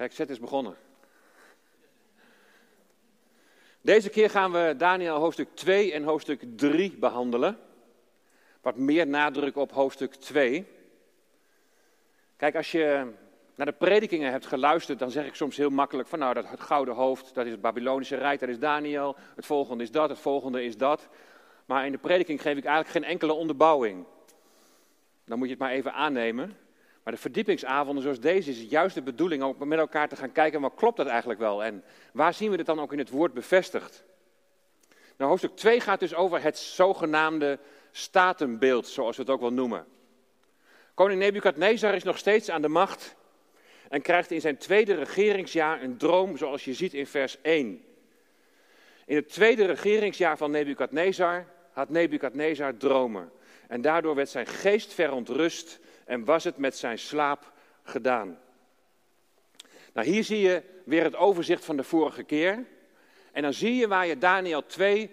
Kijk, zet is begonnen. Deze keer gaan we Daniel hoofdstuk 2 en hoofdstuk 3 behandelen. Wat meer nadruk op hoofdstuk 2. Kijk, als je naar de predikingen hebt geluisterd, dan zeg ik soms heel makkelijk van nou, dat het gouden hoofd, dat is het Babylonische Rijk, dat is Daniel. Het volgende is dat, het volgende is dat. Maar in de prediking geef ik eigenlijk geen enkele onderbouwing. Dan moet je het maar even aannemen. Maar de verdiepingsavonden zoals deze is juist de bedoeling om met elkaar te gaan kijken, wat klopt dat eigenlijk wel? En waar zien we dit dan ook in het woord bevestigd? Nou, hoofdstuk 2 gaat dus over het zogenaamde statenbeeld, zoals we het ook wel noemen. Koning Nebukadnezar is nog steeds aan de macht en krijgt in zijn tweede regeringsjaar een droom, zoals je ziet in vers 1. In het tweede regeringsjaar van Nebukadnezar had Nebukadnezar dromen. En daardoor werd zijn geest verontrust en was het met zijn slaap gedaan. Nou, hier zie je weer het overzicht van de vorige keer. En dan zie je waar je Daniel 2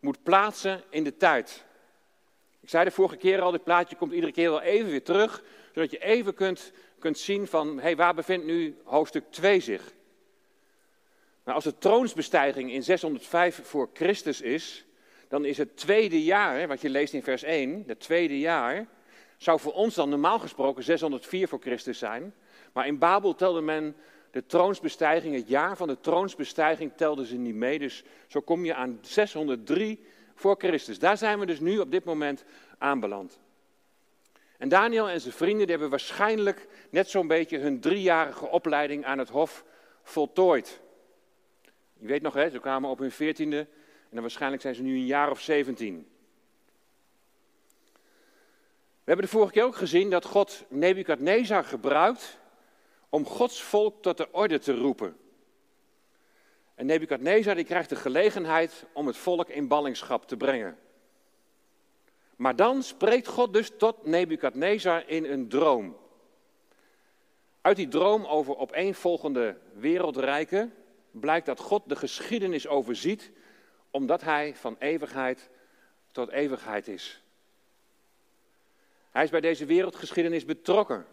moet plaatsen in de tijd. Ik zei de vorige keer al, dit plaatje komt iedere keer wel even weer terug, zodat je even kunt, kunt zien van, hey, waar bevindt nu hoofdstuk 2 zich? Nou, als de troonsbestijging in 605 voor Christus is, dan is het tweede jaar, wat je leest in vers 1, het tweede jaar, zou voor ons dan normaal gesproken 604 voor Christus zijn. Maar in Babel telde men de troonsbestijging, het jaar van de troonsbestijging telden ze niet mee. Dus zo kom je aan 603 voor Christus. Daar zijn we dus nu op dit moment aanbeland. En Daniel en zijn vrienden die hebben waarschijnlijk net zo'n beetje hun driejarige opleiding aan het hof voltooid. Je weet nog, hè, ze kwamen op hun veertiende en waarschijnlijk zijn ze nu een jaar of zeventien. We hebben de vorige keer ook gezien dat God Nebukadnezar gebruikt om Gods volk tot de orde te roepen. En Nebukadnezar die krijgt de gelegenheid om het volk in ballingschap te brengen. Maar dan spreekt God dus tot Nebukadnezar in een droom. Uit die droom over opeenvolgende wereldrijken blijkt dat God de geschiedenis overziet, omdat hij van eeuwigheid tot eeuwigheid is. Hij is bij deze wereldgeschiedenis betrokken.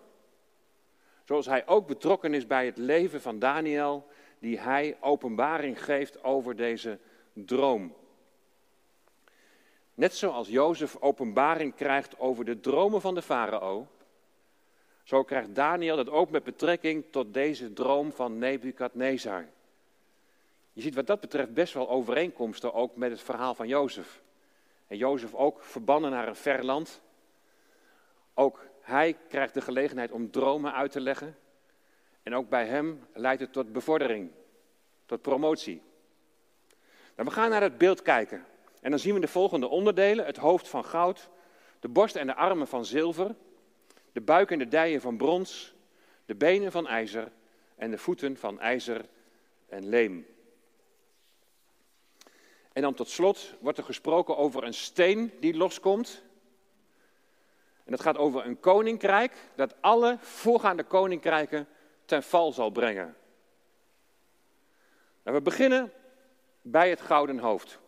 Zoals hij ook betrokken is bij het leven van Daniel, die hij openbaring geeft over deze droom. Net zoals Jozef openbaring krijgt over de dromen van de farao, zo krijgt Daniel dat ook met betrekking tot deze droom van Nebukadnezar. Je ziet wat dat betreft best wel overeenkomsten ook met het verhaal van Jozef. En Jozef ook verbannen naar een ver land, ook hij krijgt de gelegenheid om dromen uit te leggen. En ook bij hem leidt het tot bevordering, tot promotie. Nou, we gaan naar het beeld kijken. En dan zien we de volgende onderdelen: het hoofd van goud, de borst en de armen van zilver, de buik en de dijen van brons, de benen van ijzer en de voeten van ijzer en leem. En dan tot slot wordt er gesproken over een steen die loskomt. En dat gaat over een koninkrijk dat alle voorgaande koninkrijken ten val zal brengen. Nou, we beginnen bij het gouden hoofd.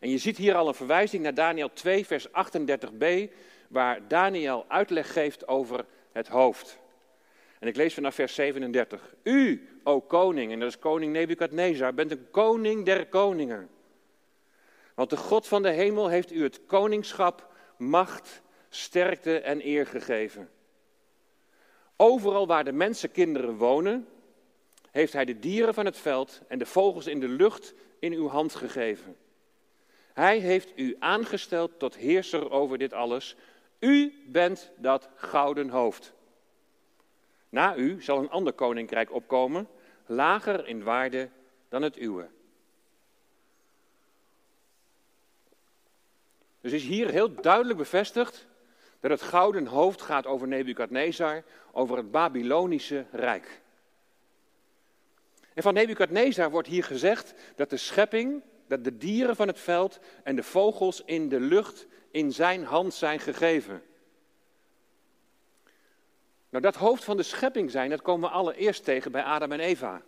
En je ziet hier al een verwijzing naar Daniel 2, vers 38b, waar Daniel uitleg geeft over het hoofd. En ik lees vanaf vers 37. U, o koning, en dat is koning Nebukadnezar, bent een koning der koningen. Want de God van de hemel heeft u het koningschap macht, sterkte en eer gegeven. Overal waar de mensenkinderen wonen, heeft hij de dieren van het veld en de vogels in de lucht in uw hand gegeven. Hij heeft u aangesteld tot heerser over dit alles. U bent dat gouden hoofd. Na u zal een ander koninkrijk opkomen, lager in waarde dan het uwe. Dus is hier heel duidelijk bevestigd dat het gouden hoofd gaat over Nebukadnezar, over het Babylonische Rijk. En van Nebukadnezar wordt hier gezegd dat de schepping, dat de dieren van het veld en de vogels in de lucht in zijn hand zijn gegeven. Nou, dat hoofd van de schepping zijn, dat komen we allereerst tegen bij Adam en Eva.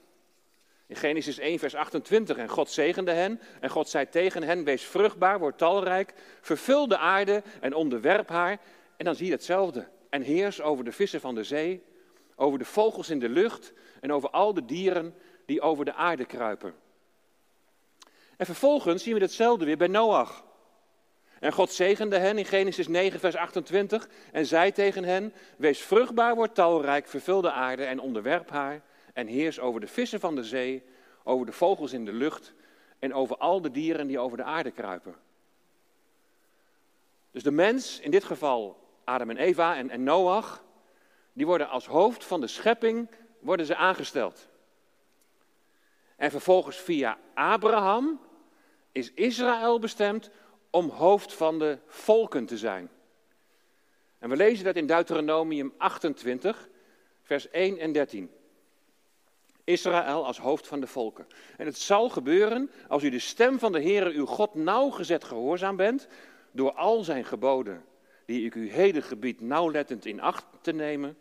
In Genesis 1, vers 28. En God zegende hen. En God zei tegen hen: Wees vruchtbaar, word talrijk. Vervul de aarde en onderwerp haar. En dan zie je hetzelfde. En heers over de vissen van de zee. over de vogels in de lucht en over al de dieren die over de aarde kruipen. En vervolgens zien we hetzelfde weer bij Noach. En God zegende hen in Genesis 9, vers 28 en zei tegen hen: Wees vruchtbaar, word talrijk, vervul de aarde en onderwerp haar en heers over de vissen van de zee, over de vogels in de lucht en over al de dieren die over de aarde kruipen. Dus de mens, in dit geval Adam en Eva en, en Noach, die worden als hoofd van de schepping worden ze aangesteld. En vervolgens via Abraham is Israël bestemd om hoofd van de volken te zijn. En we lezen dat in Deuteronomium 28, vers 1 en 13. Israël als hoofd van de volken. En het zal gebeuren als u de stem van de Heere uw God nauwgezet gehoorzaam bent, door al zijn geboden, die ik u heden gebied nauwlettend in acht te nemen,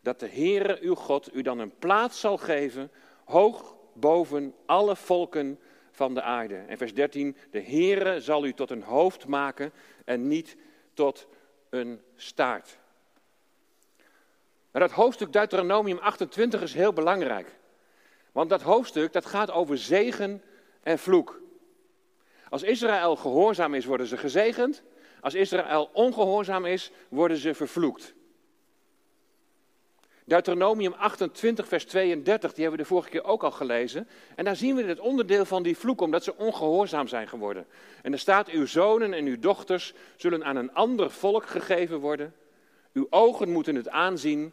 dat de Heere uw God u dan een plaats zal geven, hoog boven alle volken van de aarde. En vers 13, de Heere zal u tot een hoofd maken en niet tot een staart. Maar dat hoofdstuk Deuteronomium 28 is heel belangrijk. Want dat hoofdstuk dat gaat over zegen en vloek. Als Israël gehoorzaam is, worden ze gezegend. Als Israël ongehoorzaam is, worden ze vervloekt. Deuteronomium 28, vers 32, die hebben we de vorige keer ook al gelezen. En daar zien we het onderdeel van die vloek, omdat ze ongehoorzaam zijn geworden. En er staat, uw zonen en uw dochters zullen aan een ander volk gegeven worden. Uw ogen moeten het aanzien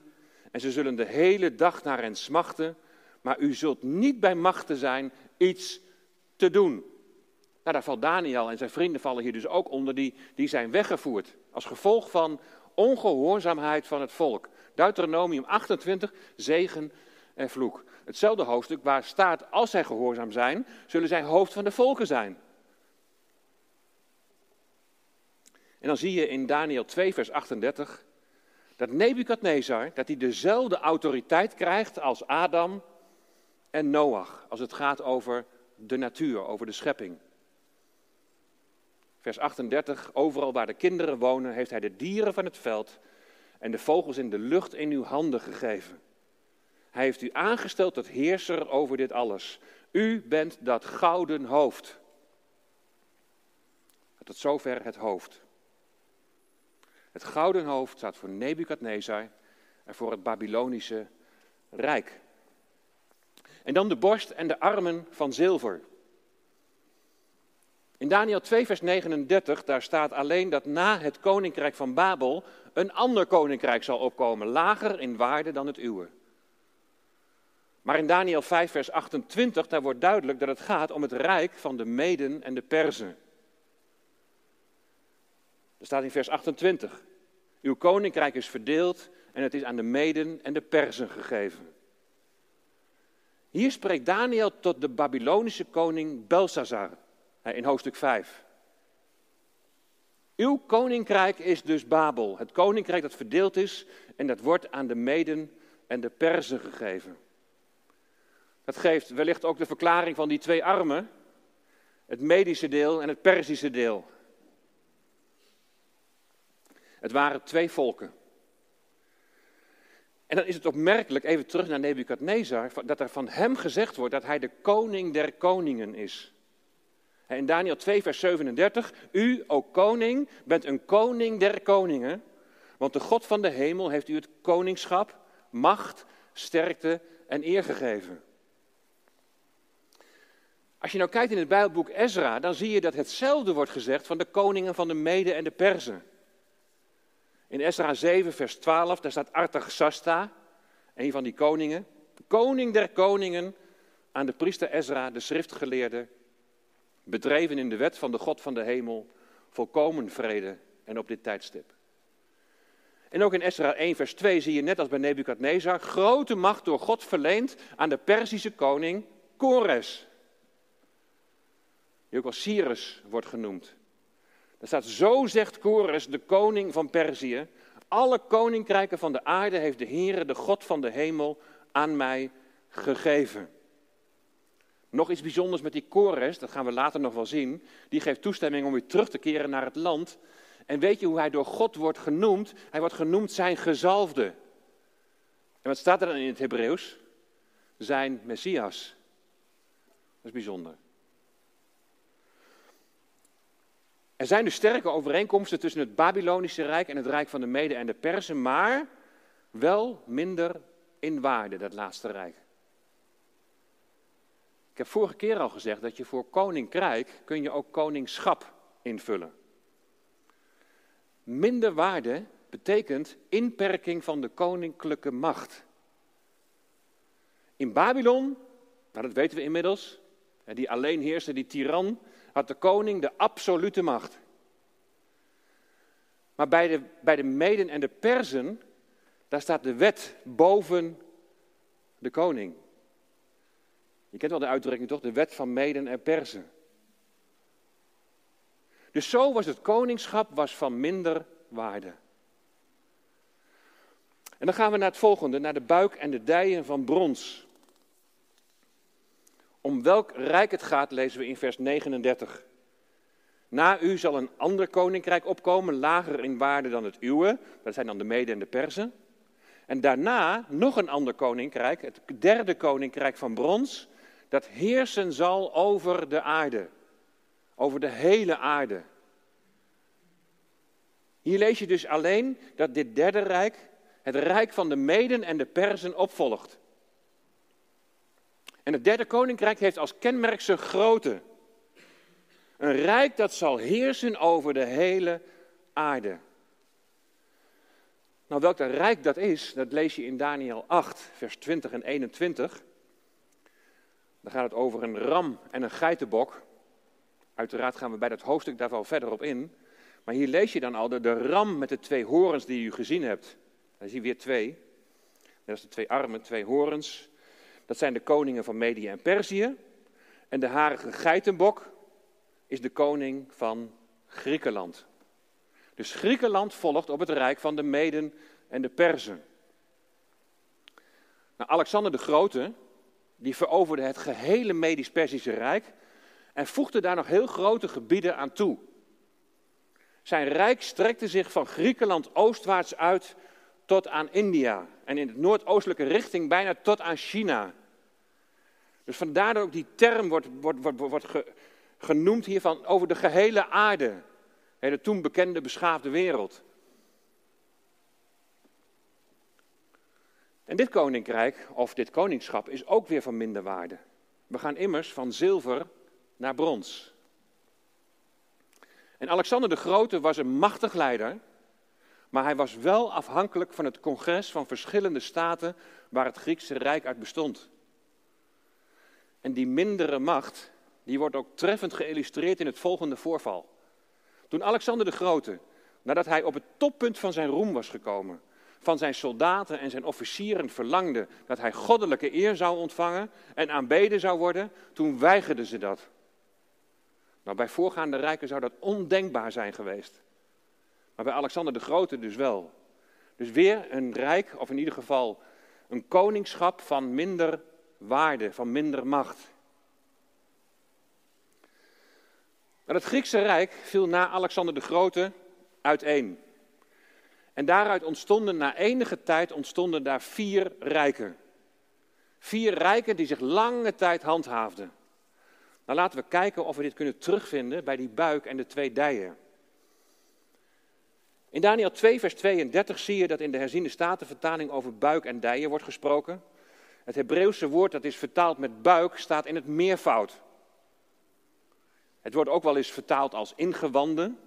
en ze zullen de hele dag naar hen smachten. Maar u zult niet bij machten zijn iets te doen. Nou, daar valt Daniel en zijn vrienden vallen hier dus ook onder, die, die zijn weggevoerd. Als gevolg van ongehoorzaamheid van het volk. Deuteronomium 28, zegen en vloek. Hetzelfde hoofdstuk waar staat, als zij gehoorzaam zijn, zullen zij hoofd van de volken zijn. En dan zie je in Daniel 2, vers 38, dat Nebukadnezar, dat hij dezelfde autoriteit krijgt als Adam en Noach, als het gaat over de natuur, over de schepping. Vers 38, overal waar de kinderen wonen, heeft hij de dieren van het veld en de vogels in de lucht in uw handen gegeven. Hij heeft u aangesteld tot heerser over dit alles. U bent dat gouden hoofd. Tot zover het hoofd. Het gouden hoofd staat voor Nebukadnezar en voor het Babylonische Rijk. En dan de borst en de armen van zilver. In Daniel 2, vers 39, daar staat alleen dat na het koninkrijk van Babel een ander koninkrijk zal opkomen, lager in waarde dan het uwe. Maar in Daniel 5, vers 28, daar wordt duidelijk dat het gaat om het rijk van de Meden en de Perzen. Er staat in vers 28, uw koninkrijk is verdeeld en het is aan de Meden en de Perzen gegeven. Hier spreekt Daniel tot de Babylonische koning Belshazzar in hoofdstuk 5. Uw koninkrijk is dus Babel, het koninkrijk dat verdeeld is en dat wordt aan de Meden en de Perzen gegeven. Dat geeft wellicht ook de verklaring van die twee armen, het Medische deel en het Perzische deel. Het waren twee volken. En dan is het opmerkelijk, even terug naar Nebukadnezar, dat er van hem gezegd wordt dat hij de koning der koningen is. In Daniel 2, vers 37, u, o koning, bent een koning der koningen, want de God van de hemel heeft u het koningschap, macht, sterkte en eer gegeven. Als je nou kijkt in het Bijbelboek Ezra, dan zie je dat hetzelfde wordt gezegd van de koningen van de Mede en de Perzen. In Ezra 7, vers 12, daar staat Artaxasta, een van die koningen, koning der koningen, aan de priester Ezra, de schriftgeleerde, bedreven in de wet van de God van de hemel, volkomen vrede en op dit tijdstip. En ook in Ezra 1, vers 2 zie je net als bij Nebukadnezar grote macht door God verleend aan de Perzische koning Kores. Die ook als Cyrus wordt genoemd. Er staat, zo zegt Kores, de koning van Perzië, alle koninkrijken van de aarde heeft de Heere, de God van de hemel, aan mij gegeven. Nog iets bijzonders met die Kores, dat gaan we later nog wel zien. Die geeft toestemming om weer terug te keren naar het land. En weet je hoe hij door God wordt genoemd? Hij wordt genoemd zijn gezalfde. En wat staat er dan in het Hebreeuws? Zijn Messias. Dat is bijzonder. Er zijn dus sterke overeenkomsten tussen het Babylonische Rijk en het Rijk van de Mede en de Persen, maar wel minder in waarde, dat laatste rijk. Ik heb vorige keer al gezegd dat je voor koninkrijk kun je ook koningschap invullen. Minder waarde betekent inperking van de koninklijke macht. In Babylon, nou dat weten we inmiddels, die alleen heerste, die tiran, had de koning de absolute macht. Maar bij de, bij de Meden en de Perzen, daar staat de wet boven de koning. Je kent wel de uitdrukking toch? De wet van Meden en Perzen. Dus zo was het koningschap was van minder waarde. En dan gaan we naar het volgende, naar de buik en de dijen van brons. Om welk rijk het gaat, lezen we in vers 39. Na u zal een ander koninkrijk opkomen, lager in waarde dan het uwe. Dat zijn dan de Mede en de Perzen. En daarna nog een ander koninkrijk, het derde koninkrijk van brons, dat heersen zal over de aarde. Over de hele aarde. Hier lees je dus alleen dat dit derde rijk het rijk van de Meden en de Perzen opvolgt. En het derde koninkrijk heeft als kenmerk zijn grootte. Een rijk dat zal heersen over de hele aarde. Nou, welk dat rijk dat is, dat lees je in Daniel 8, vers 20 en 21. Dan gaat het over een ram en een geitenbok. Uiteraard gaan we bij dat hoofdstuk daar wel verder op in. Maar hier lees je dan al de, de ram met de twee horens die u gezien hebt. Dan zie je weer twee. Dat is de twee armen, twee horens. Dat zijn de koningen van Medië en Perzië. En de harige geitenbok is de koning van Griekenland. Dus Griekenland volgt op het rijk van de Meden en de Perzen. Nou, Alexander de Grote, die veroverde het gehele Medisch-Persische Rijk en voegde daar nog heel grote gebieden aan toe. Zijn rijk strekte zich van Griekenland oostwaarts uit tot aan India en in de noordoostelijke richting bijna tot aan China. Dus vandaar dat ook die term wordt, wordt, wordt, wordt genoemd hiervan over de gehele aarde, de toen bekende beschaafde wereld. En dit koninkrijk, of dit koningschap, is ook weer van minder waarde. We gaan immers van zilver naar brons. En Alexander de Grote was een machtig leider, maar hij was wel afhankelijk van het congres van verschillende staten waar het Griekse Rijk uit bestond. En die mindere macht, die wordt ook treffend geïllustreerd in het volgende voorval. Toen Alexander de Grote, nadat hij op het toppunt van zijn roem was gekomen, van zijn soldaten en zijn officieren verlangde dat hij goddelijke eer zou ontvangen en aanbeden zou worden, toen weigerden ze dat. Nou, bij voorgaande rijken zou dat ondenkbaar zijn geweest. Maar bij Alexander de Grote dus wel. Dus weer een rijk, of in ieder geval een koningschap van minder waarde, van minder macht. Maar het Griekse Rijk viel na Alexander de Grote uiteen. En daaruit ontstonden na enige tijd ontstonden daar vier rijken. Vier rijken die zich lange tijd handhaafden. Nou laten we kijken of we dit kunnen terugvinden bij die buik en de twee dijen. In Daniel 2, vers 32 zie je dat in de herziende statenvertaling over buik en dijen wordt gesproken. Het Hebreeuwse woord dat is vertaald met buik staat in het meervoud. Het wordt ook wel eens vertaald als ingewanden.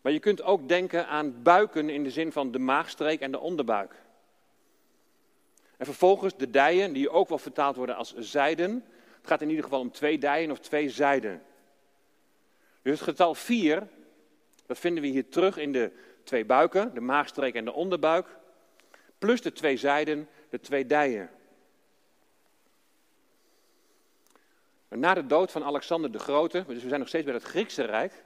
Maar je kunt ook denken aan buiken in de zin van de maagstreek en de onderbuik. En vervolgens de dijen, die ook wel vertaald worden als zijden. Het gaat in ieder geval om twee dijen of twee zijden. Dus het getal vier, dat vinden we hier terug in de twee buiken, de maagstreek en de onderbuik. Plus de twee zijden, de twee dijen. Na de dood van Alexander de Grote, dus we zijn nog steeds bij het Griekse Rijk.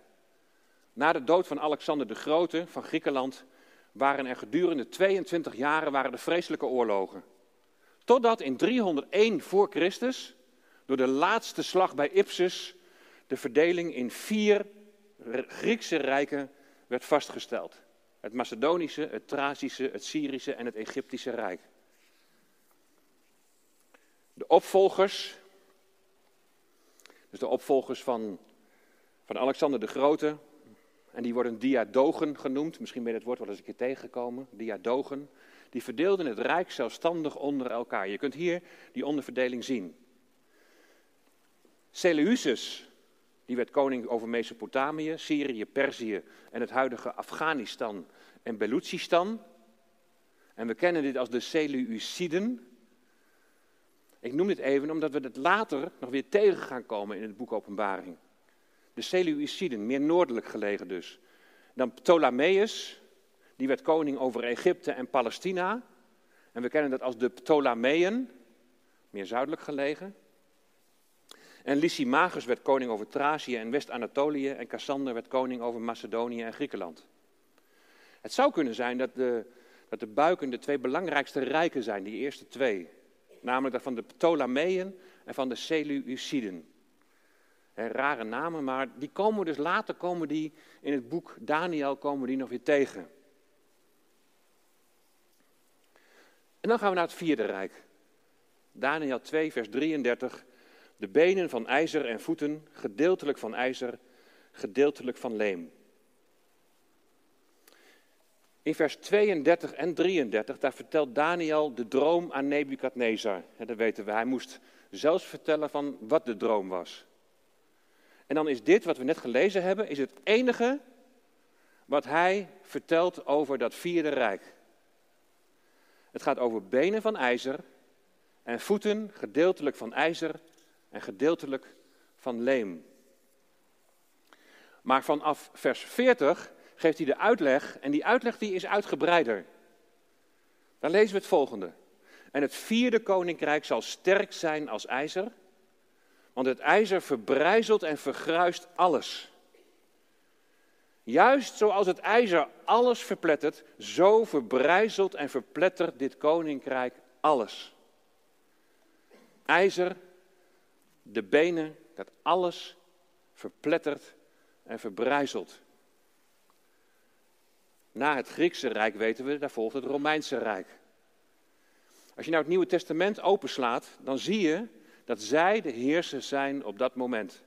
Na de dood van Alexander de Grote van Griekenland waren er gedurende 22 jaren waren er vreselijke oorlogen. Totdat in 301 voor Christus door de laatste slag bij Ipsus de verdeling in vier Griekse rijken werd vastgesteld. Het Macedonische, het Thracische, het Syrische en het Egyptische Rijk. De opvolgers, dus de opvolgers van, van Alexander de Grote, en die worden diadogen genoemd, misschien ben je het woord wel eens een keer tegengekomen, diadogen. Die verdeelden het rijk zelfstandig onder elkaar. Je kunt hier die onderverdeling zien. Seleucus, die werd koning over Mesopotamië, Syrië, Perzië en het huidige Afghanistan en Beloechistan. En we kennen dit als de Seleuciden. Ik noem dit even omdat we het later nog weer tegen gaan komen in het boek Openbaring. De Seleuciden, meer noordelijk gelegen dus. Dan Ptolemeus, die werd koning over Egypte en Palestina. En we kennen dat als de Ptolemeën, meer zuidelijk gelegen. En Lysimachus werd koning over Thracië en West-Anatolië. En Cassander werd koning over Macedonië en Griekenland. Het zou kunnen zijn dat de, dat de buiken de twee belangrijkste rijken zijn, die eerste twee. Namelijk dat van de Ptolemeën en van de Seleuciden. rare namen, maar die komen dus later komen die in het boek Daniel komen die nog weer tegen. En dan gaan we naar het vierde rijk. Daniel 2, vers 33. De benen van ijzer en voeten, gedeeltelijk van ijzer, gedeeltelijk van leem. In vers 32 en 33, daar vertelt Daniel de droom aan Nebukadnezar. Dat weten we, hij moest zelfs vertellen van wat de droom was. En dan is dit, wat we net gelezen hebben, is het enige wat hij vertelt over dat vierde rijk. Het gaat over benen van ijzer en voeten gedeeltelijk van ijzer en gedeeltelijk van leem. Maar vanaf vers 40 geeft hij de uitleg en die uitleg die is uitgebreider. Dan lezen we het volgende. En het vierde koninkrijk zal sterk zijn als ijzer, want het ijzer verbrijzelt en vergruist alles. Juist zoals het ijzer alles verplettert, zo verbrijzelt en verplettert dit koninkrijk alles. IJzer, de benen, dat alles verplettert en verbrijzelt. Na het Griekse Rijk weten we, daar volgt het Romeinse Rijk. Als je nou het Nieuwe Testament openslaat, dan zie je dat zij de heersers zijn op dat moment.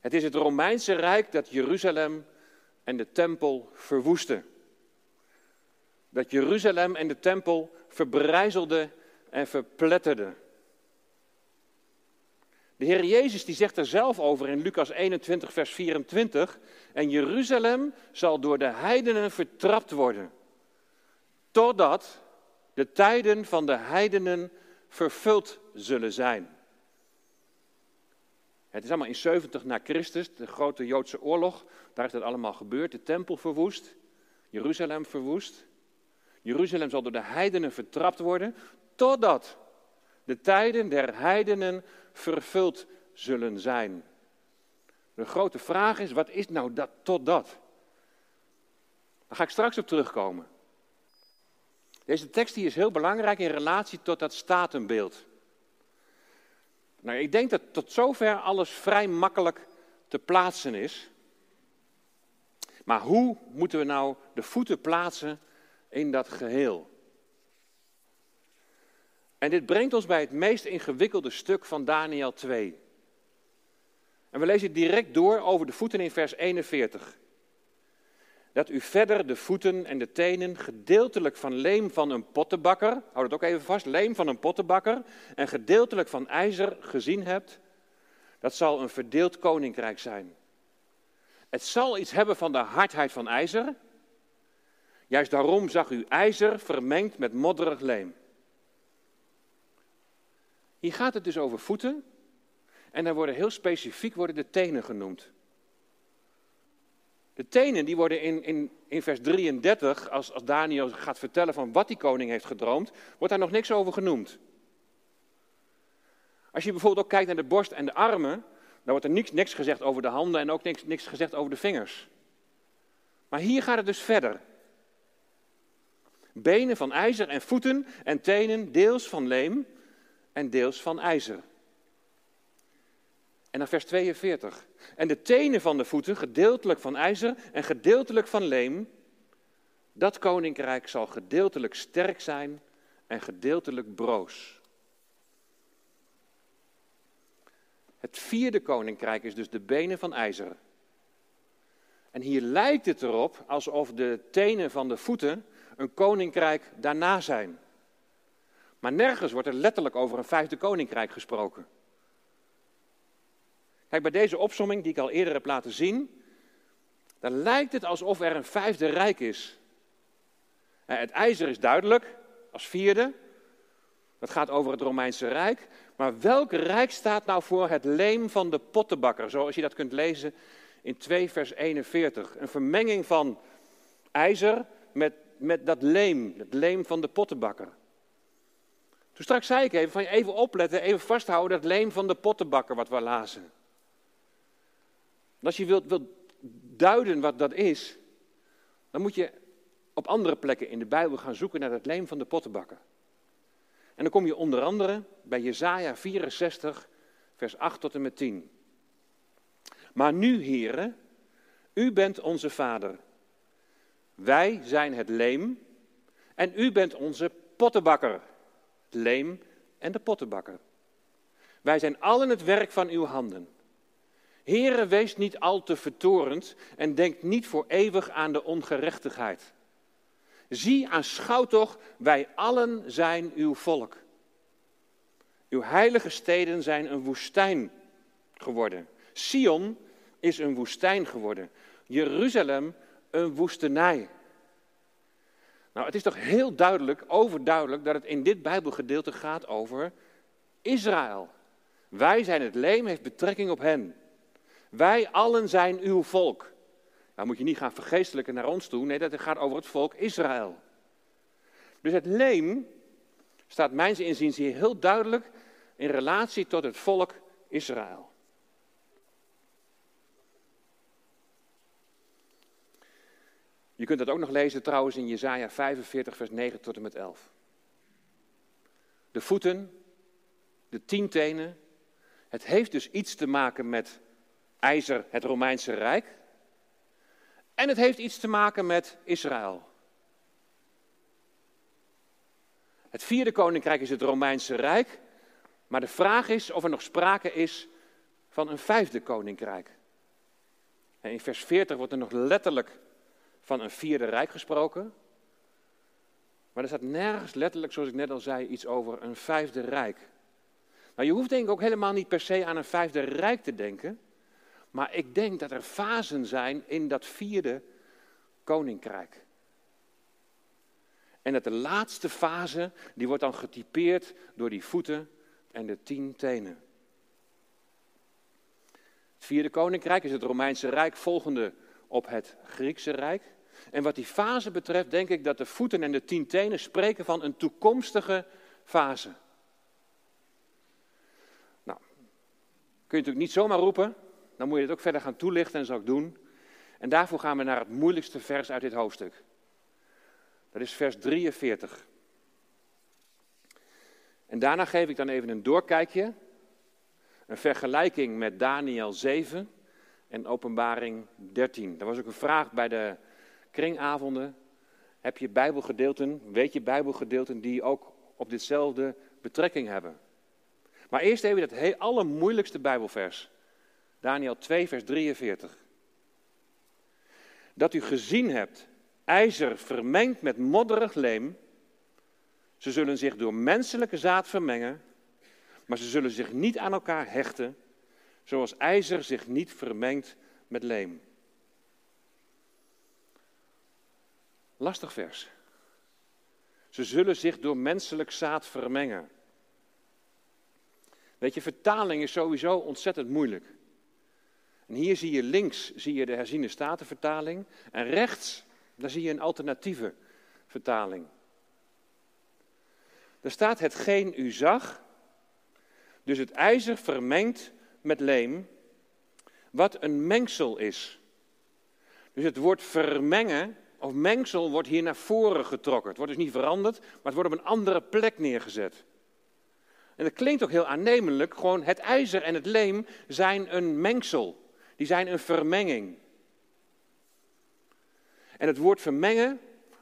Het is het Romeinse Rijk dat Jeruzalem en de tempel verwoestte. Dat Jeruzalem en de tempel verbrijzelde en verpletterde. De Heer Jezus die zegt er zelf over in Lucas 21, vers 24. En Jeruzalem zal door de heidenen vertrapt worden. Totdat de tijden van de heidenen vervuld zullen zijn. Het is allemaal in 70 na Christus, de grote Joodse oorlog. Daar is dat allemaal gebeurd. De tempel verwoest, Jeruzalem verwoest. Jeruzalem zal door de heidenen vertrapt worden, totdat de tijden der heidenen vervuld zullen zijn. De grote vraag is, wat is nou dat totdat? Daar ga ik straks op terugkomen. Deze tekst die is heel belangrijk in relatie tot dat statenbeeld. Nou, ik denk dat tot zover alles vrij makkelijk te plaatsen is. Maar hoe moeten we nou de voeten plaatsen in dat geheel? En dit brengt ons bij het meest ingewikkelde stuk van Daniel 2. En we lezen direct door over de voeten in vers 41 dat u verder de voeten en de tenen gedeeltelijk van leem van een pottenbakker, houd het ook even vast, leem van een pottenbakker, en gedeeltelijk van ijzer gezien hebt, dat zal een verdeeld koninkrijk zijn. Het zal iets hebben van de hardheid van ijzer. Juist daarom zag u ijzer vermengd met modderig leem. Hier gaat het dus over voeten. En dan worden heel specifiek worden de tenen genoemd. De tenen die worden in, in, in vers 33, als, als Daniel gaat vertellen van wat die koning heeft gedroomd, wordt daar nog niks over genoemd. Als je bijvoorbeeld ook kijkt naar de borst en de armen, dan wordt er niks, niks gezegd over de handen en ook niks, niks gezegd over de vingers. Maar hier gaat het dus verder. Benen van ijzer en voeten en tenen deels van leem en deels van ijzer. En dan vers 42. En de tenen van de voeten, gedeeltelijk van ijzer en gedeeltelijk van leem, dat koninkrijk zal gedeeltelijk sterk zijn en gedeeltelijk broos. Het vierde koninkrijk is dus de benen van ijzer. En hier lijkt het erop alsof de tenen van de voeten een koninkrijk daarna zijn. Maar nergens wordt er letterlijk over een vijfde koninkrijk gesproken. Kijk, bij deze opsomming die ik al eerder heb laten zien, dan lijkt het alsof er een vijfde rijk is. Het ijzer is duidelijk, als vierde. Dat gaat over het Romeinse Rijk. Maar welk rijk staat nou voor het leem van de pottenbakker? Zoals je dat kunt lezen in 2 vers 41. Een vermenging van ijzer met, met dat leem, het leem van de pottenbakker. Toen straks zei ik even van even opletten, even vasthouden dat leem van de pottenbakker wat we lazen. als je wilt, wilt duiden wat dat is, dan moet je op andere plekken in de Bijbel gaan zoeken naar het leem van de pottenbakker. En dan kom je onder andere bij Jesaja 64, vers 8 tot en met 10. Maar nu, heren, u bent onze vader. Wij zijn het leem en u bent onze pottenbakker. Leem en de pottenbakker. Wij zijn allen het werk van uw handen. Heren, wees niet al te vertorend en denk niet voor eeuwig aan de ongerechtigheid. Zie, aanschouw toch, wij allen zijn uw volk. Uw heilige steden zijn een woestijn geworden. Sion is een woestijn geworden. Jeruzalem een woestenij. Nou, het is toch heel duidelijk, overduidelijk, dat het in dit Bijbelgedeelte gaat over Israël. Wij zijn het leem, heeft betrekking op hen. Wij allen zijn uw volk. Nou moet je niet gaan vergeestelijken naar ons toe. Nee, dat gaat over het volk Israël. Dus het leem staat mijns inziens hier heel duidelijk in relatie tot het volk Israël. Je kunt dat ook nog lezen trouwens in Jesaja 45, vers 9 tot en met 11. De voeten, de tien tenen, het heeft dus iets te maken met ijzer, het Romeinse Rijk. En het heeft iets te maken met Israël. Het vierde koninkrijk is het Romeinse Rijk. Maar de vraag is of er nog sprake is van een vijfde koninkrijk. En in vers 40 wordt er nog letterlijk van een vierde rijk gesproken. Maar er staat nergens letterlijk, zoals ik net al zei, iets over een vijfde rijk. Nou, je hoeft denk ik ook helemaal niet per se aan een vijfde rijk te denken. Maar ik denk dat er fasen zijn in dat vierde koninkrijk. En dat de laatste fase, die wordt dan getypeerd door die voeten en de tien tenen. Het vierde koninkrijk is het Romeinse Rijk, volgende op het Griekse Rijk. En wat die fase betreft, denk ik dat de voeten en de tien tenen spreken van een toekomstige fase. Nou, kun je natuurlijk niet zomaar roepen, dan moet je het ook verder gaan toelichten en dat zal ik doen. En daarvoor gaan we naar het moeilijkste vers uit dit hoofdstuk. Dat is vers 43. En daarna geef ik dan even een doorkijkje, een vergelijking met Daniel 7 en Openbaring 13. Er was ook een vraag bij de kringavonden. Heb je Bijbelgedeelten, weet je Bijbelgedeelten die ook op ditzelfde betrekking hebben? Maar eerst even het allermoeilijkste Bijbelvers. Daniel 2, vers 43. Dat u gezien hebt, ijzer vermengd met modderig leem. Ze zullen zich door menselijke zaad vermengen, maar ze zullen zich niet aan elkaar hechten, zoals ijzer zich niet vermengt met leem. Lastig vers. Ze zullen zich door menselijk zaad vermengen. Weet je, vertaling is sowieso ontzettend moeilijk. En hier zie je links zie je de herziene statenvertaling en rechts daar zie je een alternatieve vertaling. Er staat hetgeen u zag, dus het ijzer vermengd met leem, wat een mengsel is. Dus het woord vermengen of mengsel wordt hier naar voren getrokken. Het wordt dus niet veranderd, maar het wordt op een andere plek neergezet. En dat klinkt ook heel aannemelijk, gewoon het ijzer en het leem zijn een mengsel. Die zijn een vermenging. En het woord vermengen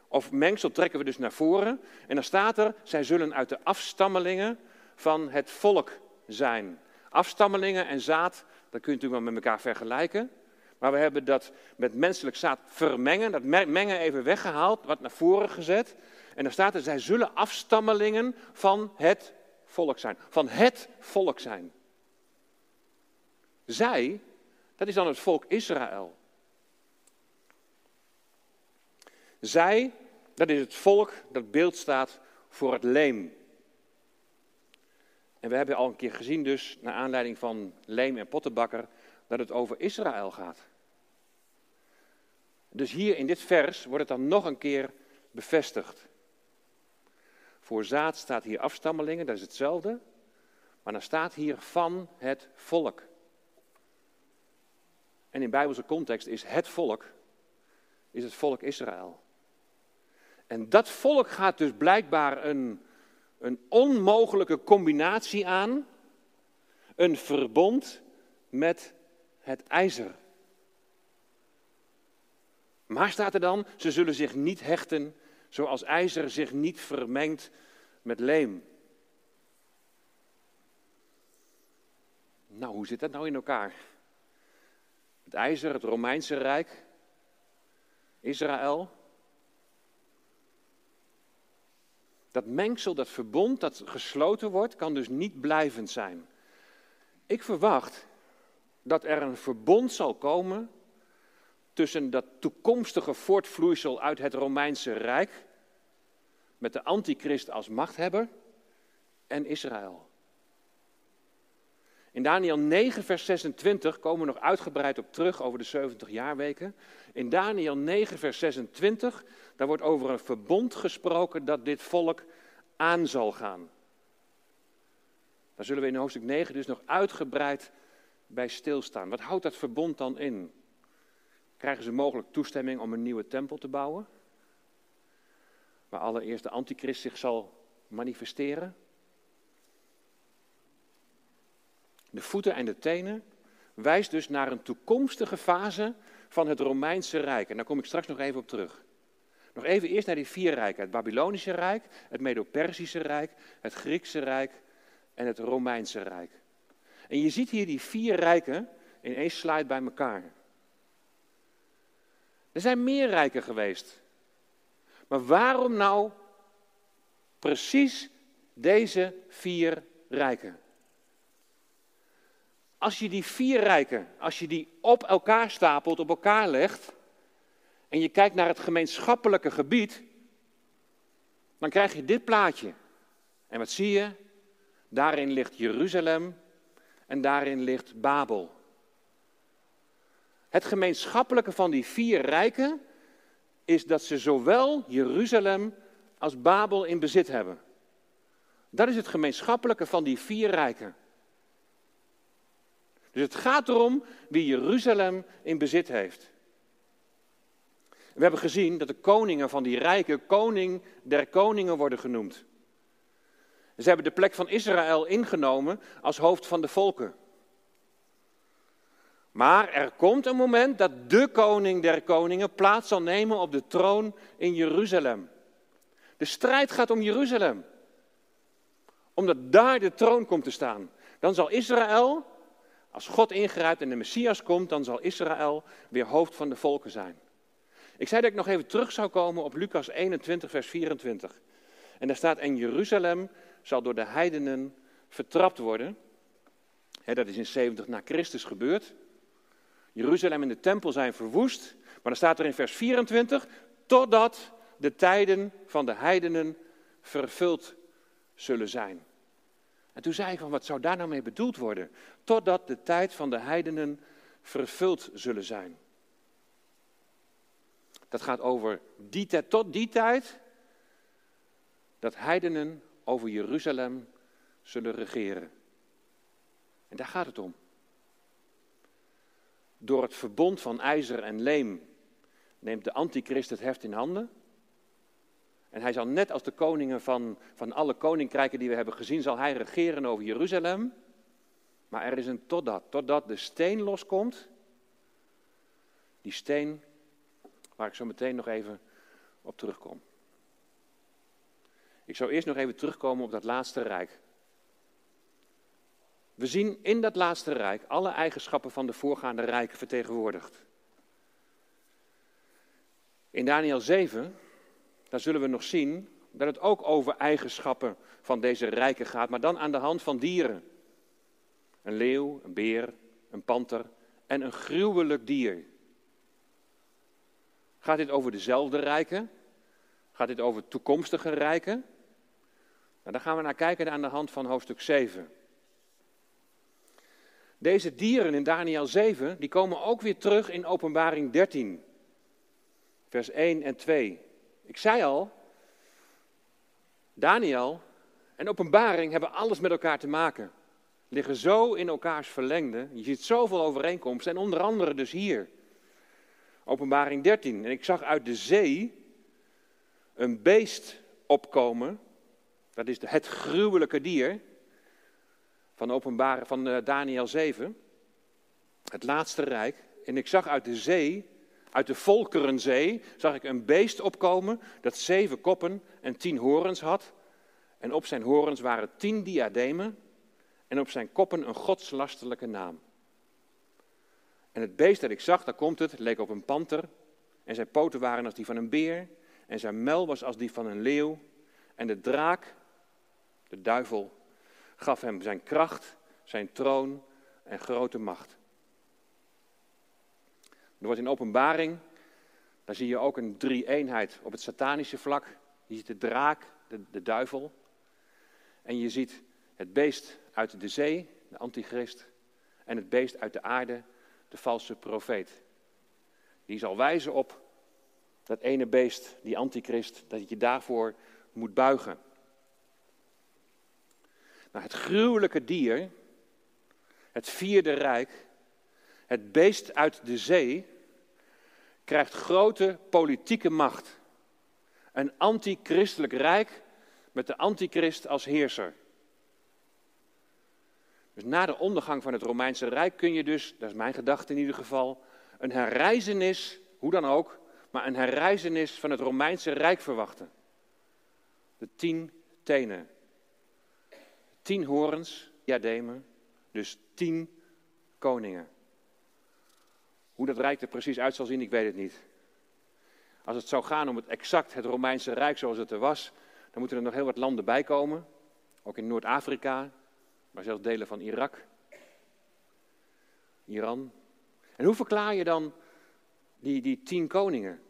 of mengsel trekken we dus naar voren. En dan staat er, zij zullen uit de afstammelingen van het volk zijn. Afstammelingen en zaad, dat kun je natuurlijk wel met elkaar vergelijken. Maar we hebben dat met menselijk zaad vermengen, dat mengen even weggehaald, wat naar voren gezet. En dan staat er, zij zullen afstammelingen van het volk zijn. Van het volk zijn. Zij, dat is dan het volk Israël. Zij, dat is het volk dat beeld staat voor het leem. En we hebben al een keer gezien dus, naar aanleiding van Leem en Pottenbakker, dat het over Israël gaat. Dus hier in dit vers wordt het dan nog een keer bevestigd. Voor zaad staat hier afstammelingen, dat is hetzelfde. Maar dan staat hier van het volk. En in bijbelse context is het volk, is het volk Israël. En dat volk gaat dus blijkbaar een, een onmogelijke combinatie aan. Een verbond met het ijzer. Maar staat er dan, ze zullen zich niet hechten zoals ijzer zich niet vermengt met leem. Nou, hoe zit dat nou in elkaar? Het ijzer, het Romeinse Rijk, Israël. Dat mengsel, dat verbond dat gesloten wordt, kan dus niet blijvend zijn. Ik verwacht dat er een verbond zal komen tussen dat toekomstige voortvloeisel uit het Romeinse Rijk, met de antichrist als machthebber, en Israël. In Daniel 9, vers 26 komen we nog uitgebreid op terug over de 70 jaarweken. In Daniel 9, vers 26, daar wordt over een verbond gesproken dat dit volk aan zal gaan. Daar zullen we in hoofdstuk 9 dus nog uitgebreid bij stilstaan. Wat houdt dat verbond dan in? Krijgen ze mogelijk toestemming om een nieuwe tempel te bouwen? Waar allereerst de antichrist zich zal manifesteren? De voeten en de tenen wijst dus naar een toekomstige fase van het Romeinse Rijk. En daar kom ik straks nog even op terug. Nog even eerst naar die vier rijken. Het Babylonische Rijk, het Medo-Persische Rijk, het Griekse Rijk en het Romeinse Rijk. En je ziet hier die vier rijken in één slide bij elkaar. Er zijn meer rijken geweest. Maar waarom nou precies deze vier rijken? Als je die vier rijken, als je die op elkaar stapelt, op elkaar legt, en je kijkt naar het gemeenschappelijke gebied, dan krijg je dit plaatje. En wat zie je? Daarin ligt Jeruzalem en daarin ligt Babel. Het gemeenschappelijke van die vier rijken is dat ze zowel Jeruzalem als Babel in bezit hebben. Dat is het gemeenschappelijke van die vier rijken. Dus het gaat erom wie Jeruzalem in bezit heeft. We hebben gezien dat de koningen van die rijken koning der koningen worden genoemd. Ze hebben de plek van Israël ingenomen als hoofd van de volken. Maar er komt een moment dat de koning der koningen plaats zal nemen op de troon in Jeruzalem. De strijd gaat om Jeruzalem. Omdat daar de troon komt te staan. Dan zal Israël, als God ingrijpt en de Messias komt, dan zal Israël weer hoofd van de volken zijn. Ik zei dat ik nog even terug zou komen op Lucas 21, vers 24. En daar staat, en Jeruzalem zal door de heidenen vertrapt worden. dat is in 70 na Christus gebeurd. Jeruzalem en de tempel zijn verwoest. Maar dan staat er in vers 24, totdat de tijden van de heidenen vervuld zullen zijn. En toen zei ik van, wat zou daar nou mee bedoeld worden? Totdat de tijd van de heidenen vervuld zullen zijn. Dat gaat over die tot die tijd dat heidenen over Jeruzalem zullen regeren. En daar gaat het om. Door het verbond van ijzer en leem neemt de antichrist het heft in handen. En hij zal net als de koningen van, van alle koninkrijken die we hebben gezien, zal hij regeren over Jeruzalem. Maar er is een totdat, totdat de steen loskomt. Die steen waar ik zo meteen nog even op terugkom. Ik zou eerst nog even terugkomen op dat laatste rijk. We zien in dat laatste rijk alle eigenschappen van de voorgaande rijken vertegenwoordigd. In Daniel 7, daar zullen we nog zien dat het ook over eigenschappen van deze rijken gaat, maar dan aan de hand van dieren. Een leeuw, een beer, een panter en een gruwelijk dier. Gaat dit over dezelfde rijken? Gaat dit over toekomstige rijken? Nou, daar gaan we naar kijken aan de hand van hoofdstuk 7. Deze dieren in Daniel 7, die komen ook weer terug in Openbaring 13, vers 1 en 2. Ik zei al, Daniel en Openbaring hebben alles met elkaar te maken. Liggen zo in elkaars verlengde. Je ziet zoveel overeenkomsten en onder andere dus hier. Openbaring 13. En ik zag uit de zee een beest opkomen. Dat is het gruwelijke dier van, openbare, van uh, Daniel 7. Het laatste rijk. En ik zag uit de zee, uit de Volkerenzee, zag ik een beest opkomen dat zeven koppen en tien horens had. En op zijn horens waren tien diademen en op zijn koppen een godslastelijke naam. En het beest dat ik zag, daar komt het, leek op een panter. En zijn poten waren als die van een beer. En zijn mel was als die van een leeuw. En de draak, de duivel, gaf hem zijn kracht, zijn troon en grote macht. Er wordt in openbaring, daar zie je ook een drie-eenheid op het satanische vlak. Je ziet de draak, de, de duivel. En je ziet het beest uit de zee, de antichrist. En het beest uit de aarde, de valse profeet. Die zal wijzen op dat ene beest, die antichrist, dat je daarvoor moet buigen. Het gruwelijke dier, het vierde rijk, het beest uit de zee, krijgt grote politieke macht. Een antichristelijk rijk met de antichrist als heerser. Dus na de ondergang van het Romeinse Rijk kun je dus, dat is mijn gedachte in ieder geval, een herreizenis, hoe dan ook, maar een herreizenis van het Romeinse Rijk verwachten. De tien tenen. Tien horens, diademen, dus tien koningen. Hoe dat rijk er precies uit zal zien, ik weet het niet. Als het zou gaan om het exact het Romeinse Rijk zoals het er was, dan moeten er nog heel wat landen bij komen. Ook in Noord-Afrika, maar zelfs delen van Irak, Iran. En hoe verklaar je dan die, die tien koningen?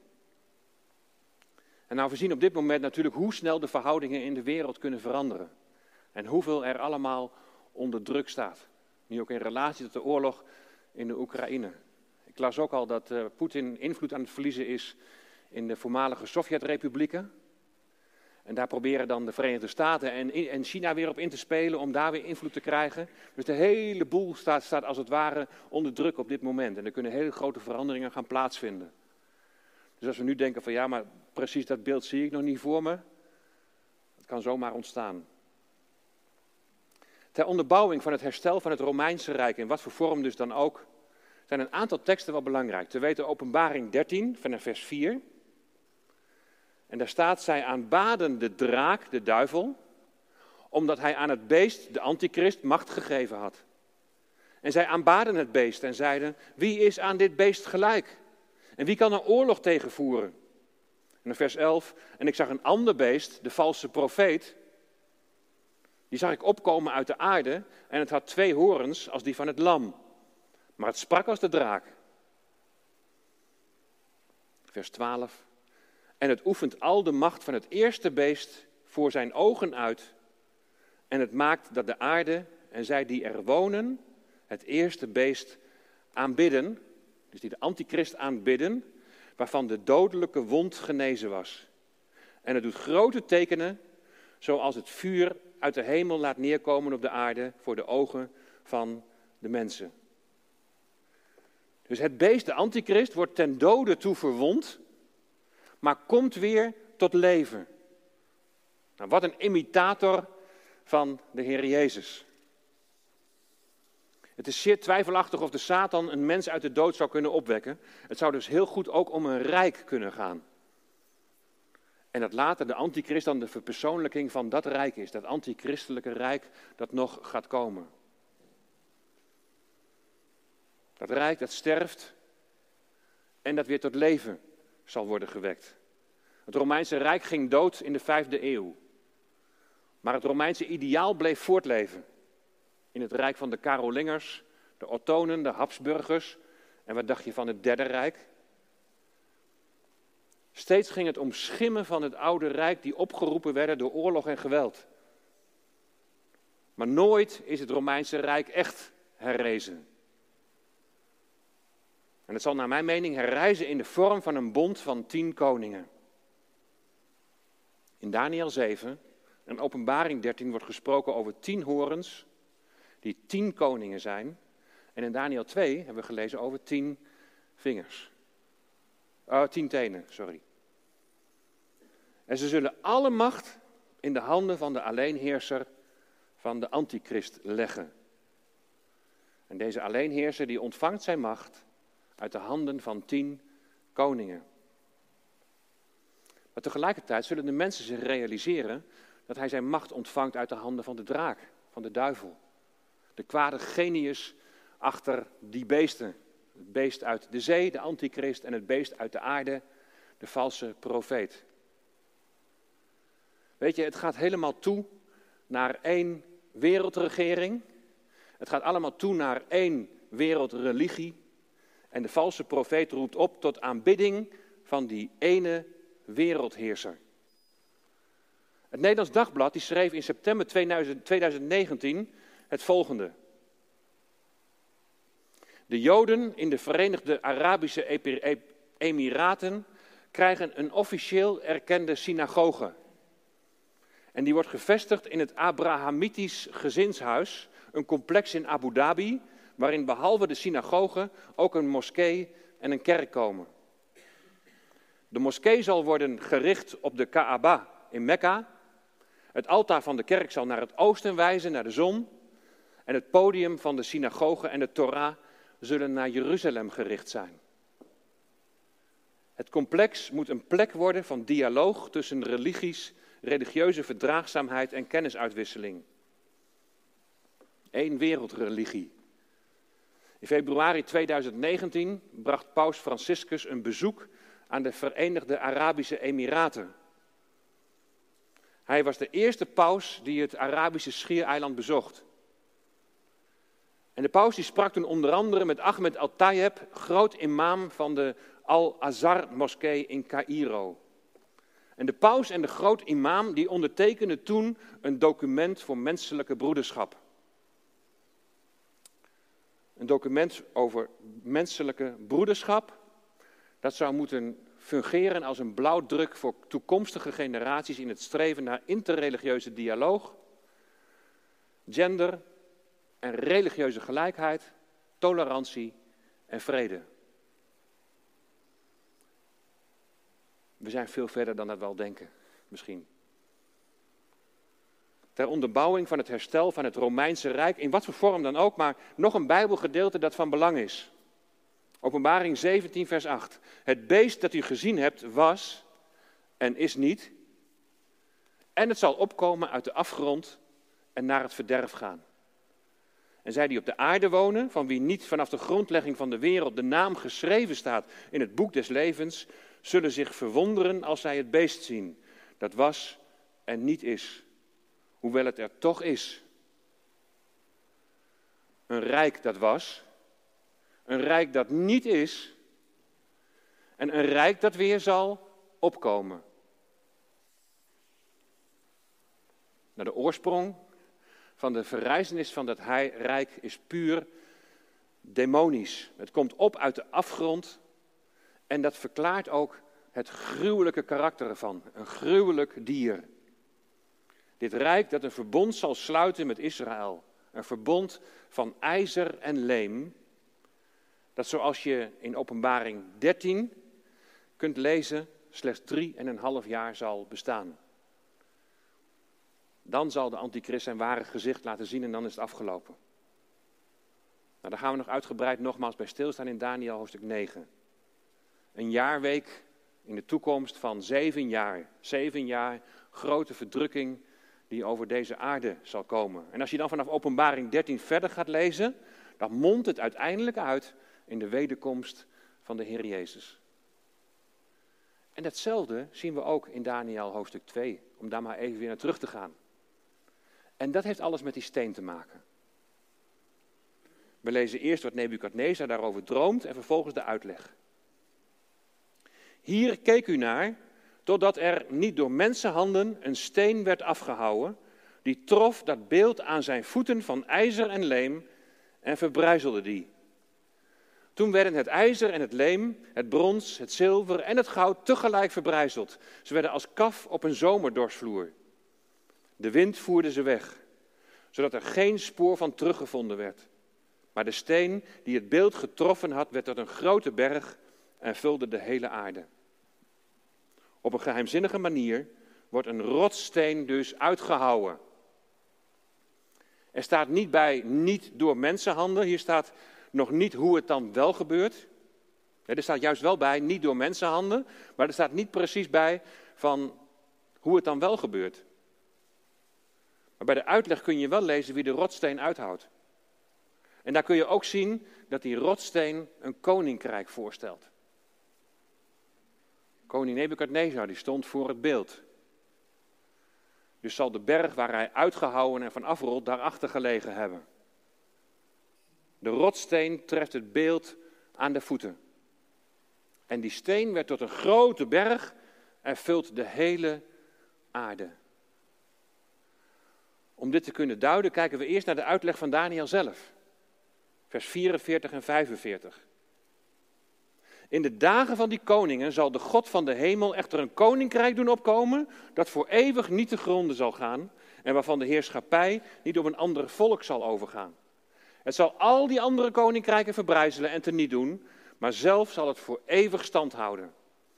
En nou, we zien op dit moment natuurlijk hoe snel de verhoudingen in de wereld kunnen veranderen. En hoeveel er allemaal onder druk staat. Nu ook in relatie tot de oorlog in de Oekraïne. Ik las ook al dat uh, Poetin invloed aan het verliezen is in de voormalige Sovjet-republieken. En daar proberen dan de Verenigde Staten en, en, China weer op in te spelen om daar weer invloed te krijgen. Dus de hele boel staat, staat als het ware onder druk op dit moment. En er kunnen hele grote veranderingen gaan plaatsvinden. Dus als we nu denken van ja, maar precies dat beeld zie ik nog niet voor me. Het kan zomaar ontstaan. Ter onderbouwing van het herstel van het Romeinse Rijk, in wat voor vorm dus dan ook, zijn een aantal teksten wel belangrijk. Te weten openbaring 13 vanaf vers 4. En daar staat, zij aanbaden de draak, de duivel, omdat hij aan het beest, de antichrist, macht gegeven had. En zij aanbaden het beest en zeiden, wie is aan dit beest gelijk? En wie kan er oorlog tegen voeren? En in vers 11, en ik zag een ander beest, de valse profeet, die zag ik opkomen uit de aarde en het had twee horens als die van het lam, maar het sprak als de draak. Vers 12, en het oefent al de macht van het eerste beest voor zijn ogen uit. En het maakt dat de aarde en zij die er wonen, het eerste beest aanbidden. Dus die de antichrist aanbidden, waarvan de dodelijke wond genezen was. En het doet grote tekenen, zoals het vuur uit de hemel laat neerkomen op de aarde voor de ogen van de mensen. Dus het beest, de antichrist, wordt ten dode toe verwond maar komt weer tot leven. Nou, wat een imitator van de Heer Jezus. Het is zeer twijfelachtig of de Satan een mens uit de dood zou kunnen opwekken. Het zou dus heel goed ook om een rijk kunnen gaan. En dat later de antichrist dan de verpersoonlijking van dat rijk is. Dat antichristelijke rijk dat nog gaat komen. Dat rijk dat sterft en dat weer tot leven zal worden gewekt. Het Romeinse Rijk ging dood in de vijfde eeuw. Maar het Romeinse ideaal bleef voortleven. In het Rijk van de Karolingers, de Ottonen, de Habsburgers. En wat dacht je van het Derde Rijk? Steeds ging het om schimmen van het oude Rijk die opgeroepen werden door oorlog en geweld. Maar nooit is het Romeinse Rijk echt herrezen. En het zal naar mijn mening herrijzen in de vorm van een bond van tien koningen. In Daniel 7 en Openbaring 13 wordt gesproken over tien horens, die tien koningen zijn. En in Daniel 2 hebben we gelezen over tien vingers. Uh, tien tenen, sorry. En ze zullen alle macht in de handen van de alleenheerser van de antichrist leggen. En deze alleenheerser die ontvangt zijn macht uit de handen van tien koningen. Maar tegelijkertijd zullen de mensen zich realiseren dat hij zijn macht ontvangt uit de handen van de draak, van de duivel. De kwade genius achter die beesten. Het beest uit de zee, de antichrist, en het beest uit de aarde, de valse profeet. Weet je, het gaat helemaal toe naar één wereldregering. Het gaat allemaal toe naar één wereldreligie. En de valse profeet roept op tot aanbidding van die ene wereldheerser. Het Nederlands Dagblad die schreef in september 2019 het volgende. De Joden in de Verenigde Arabische Emiraten krijgen een officieel erkende synagoge. En die wordt gevestigd in het Abrahamitisch gezinshuis, een complex in Abu Dhabi, waarin behalve de synagoge ook een moskee en een kerk komen. De moskee zal worden gericht op de Kaaba in Mekka. Het altaar van de kerk zal naar het oosten wijzen, naar de zon. En het podium van de synagoge en de Torah zullen naar Jeruzalem gericht zijn. Het complex moet een plek worden van dialoog tussen religies, religieuze verdraagzaamheid en kennisuitwisseling. Eén wereldreligie. In februari 2019 bracht Paus Franciscus een bezoek aan de Verenigde Arabische Emiraten. Hij was de eerste paus die het Arabische schiereiland bezocht. En de paus die sprak toen onder andere met Ahmed Al-Tayeb, groot imam van de Al-Azhar-moskee in Cairo. En de paus en de groot imam die ondertekenden toen een document voor menselijke broederschap. Een document over menselijke broederschap. Dat zou moeten fungeren als een blauwdruk voor toekomstige generaties in het streven naar interreligieuze dialoog, gender en religieuze gelijkheid, tolerantie en vrede. We zijn veel verder dan dat wel denken, misschien. Ter onderbouwing van het herstel van het Romeinse Rijk, in wat voor vorm dan ook, maar nog een Bijbelgedeelte dat van belang is. Openbaring 17, vers 8. Het beest dat u gezien hebt was en is niet. En het zal opkomen uit de afgrond en naar het verderf gaan. En zij die op de aarde wonen, van wie niet vanaf de grondlegging van de wereld de naam geschreven staat in het boek des levens, zullen zich verwonderen als zij het beest zien. Dat was en niet is, hoewel het er toch is. Een rijk dat was een rijk dat niet is en een rijk dat weer zal opkomen. Nou, de oorsprong van de verrijzenis van dat rijk is puur demonisch. Het komt op uit de afgrond en dat verklaart ook het gruwelijke karakter ervan. Een gruwelijk dier. Dit rijk dat een verbond zal sluiten met Israël. Een verbond van ijzer en leem dat zoals je in Openbaring 13 kunt lezen, slechts drie en een half jaar zal bestaan. Dan zal de antichrist zijn ware gezicht laten zien en dan is het afgelopen. Nou, daar gaan we nog uitgebreid nogmaals bij stilstaan in Daniel hoofdstuk 9. Een jaarweek in de toekomst van zeven jaar. Zeven jaar grote verdrukking die over deze aarde zal komen. En als je dan vanaf Openbaring 13 verder gaat lezen, dan mondt het uiteindelijk uit in de wederkomst van de Heer Jezus. En datzelfde zien we ook in Daniel hoofdstuk 2, om daar maar even weer naar terug te gaan. En dat heeft alles met die steen te maken. We lezen eerst wat Nebukadnezar daarover droomt en vervolgens de uitleg. Hier keek u naar, totdat er niet door mensenhanden een steen werd afgehouwen, die trof dat beeld aan zijn voeten van ijzer en leem en verbrijzelde die. Toen werden het ijzer en het leem, het brons, het zilver en het goud tegelijk verbrijzeld. Ze werden als kaf op een zomerdorsvloer. De wind voerde ze weg, zodat er geen spoor van teruggevonden werd. Maar de steen die het beeld getroffen had, werd tot een grote berg en vulde de hele aarde. Op een geheimzinnige manier wordt een rotsteen dus uitgehouwen. Er staat niet bij niet door mensenhanden, hier staat nog niet hoe het dan wel gebeurt. Er staat juist wel bij niet door mensenhanden, maar er staat niet precies bij van hoe het dan wel gebeurt. Maar bij de uitleg kun je wel lezen wie de rotsteen uithoudt. En daar kun je ook zien dat die rotsteen een koninkrijk voorstelt. Koning Nebukadnezar die stond voor het beeld. Dus zal de berg waar hij uitgehouwen en van afrolt daarachter gelegen hebben. De rotsteen treft het beeld aan de voeten. En die steen werd tot een grote berg en vult de hele aarde. Om dit te kunnen duiden, kijken we eerst naar de uitleg van Daniel zelf. Vers 44 en 45. In de dagen van die koningen zal de God van de hemel echter een koninkrijk doen opkomen dat voor eeuwig niet te gronden zal gaan en waarvan de heerschappij niet op een ander volk zal overgaan. Het zal al die andere koninkrijken verbrijzelen en teniet doen, maar zelf zal het voor eeuwig stand houden.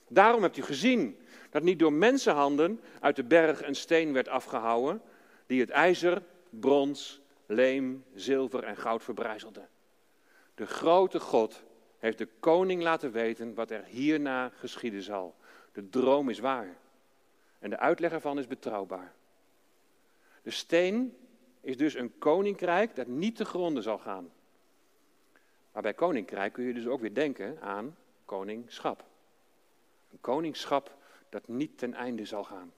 Daarom hebt u gezien dat niet door mensenhanden uit de berg een steen werd afgehouwen, die het ijzer, brons, leem, zilver en goud verbrijzelde. De grote God heeft de koning laten weten wat er hierna geschieden zal. De droom is waar en de uitleg ervan is betrouwbaar. De steen is dus een koninkrijk dat niet te gronden zal gaan. Maar bij koninkrijk kun je dus ook weer denken aan koningschap. Een koningschap dat niet ten einde zal gaan.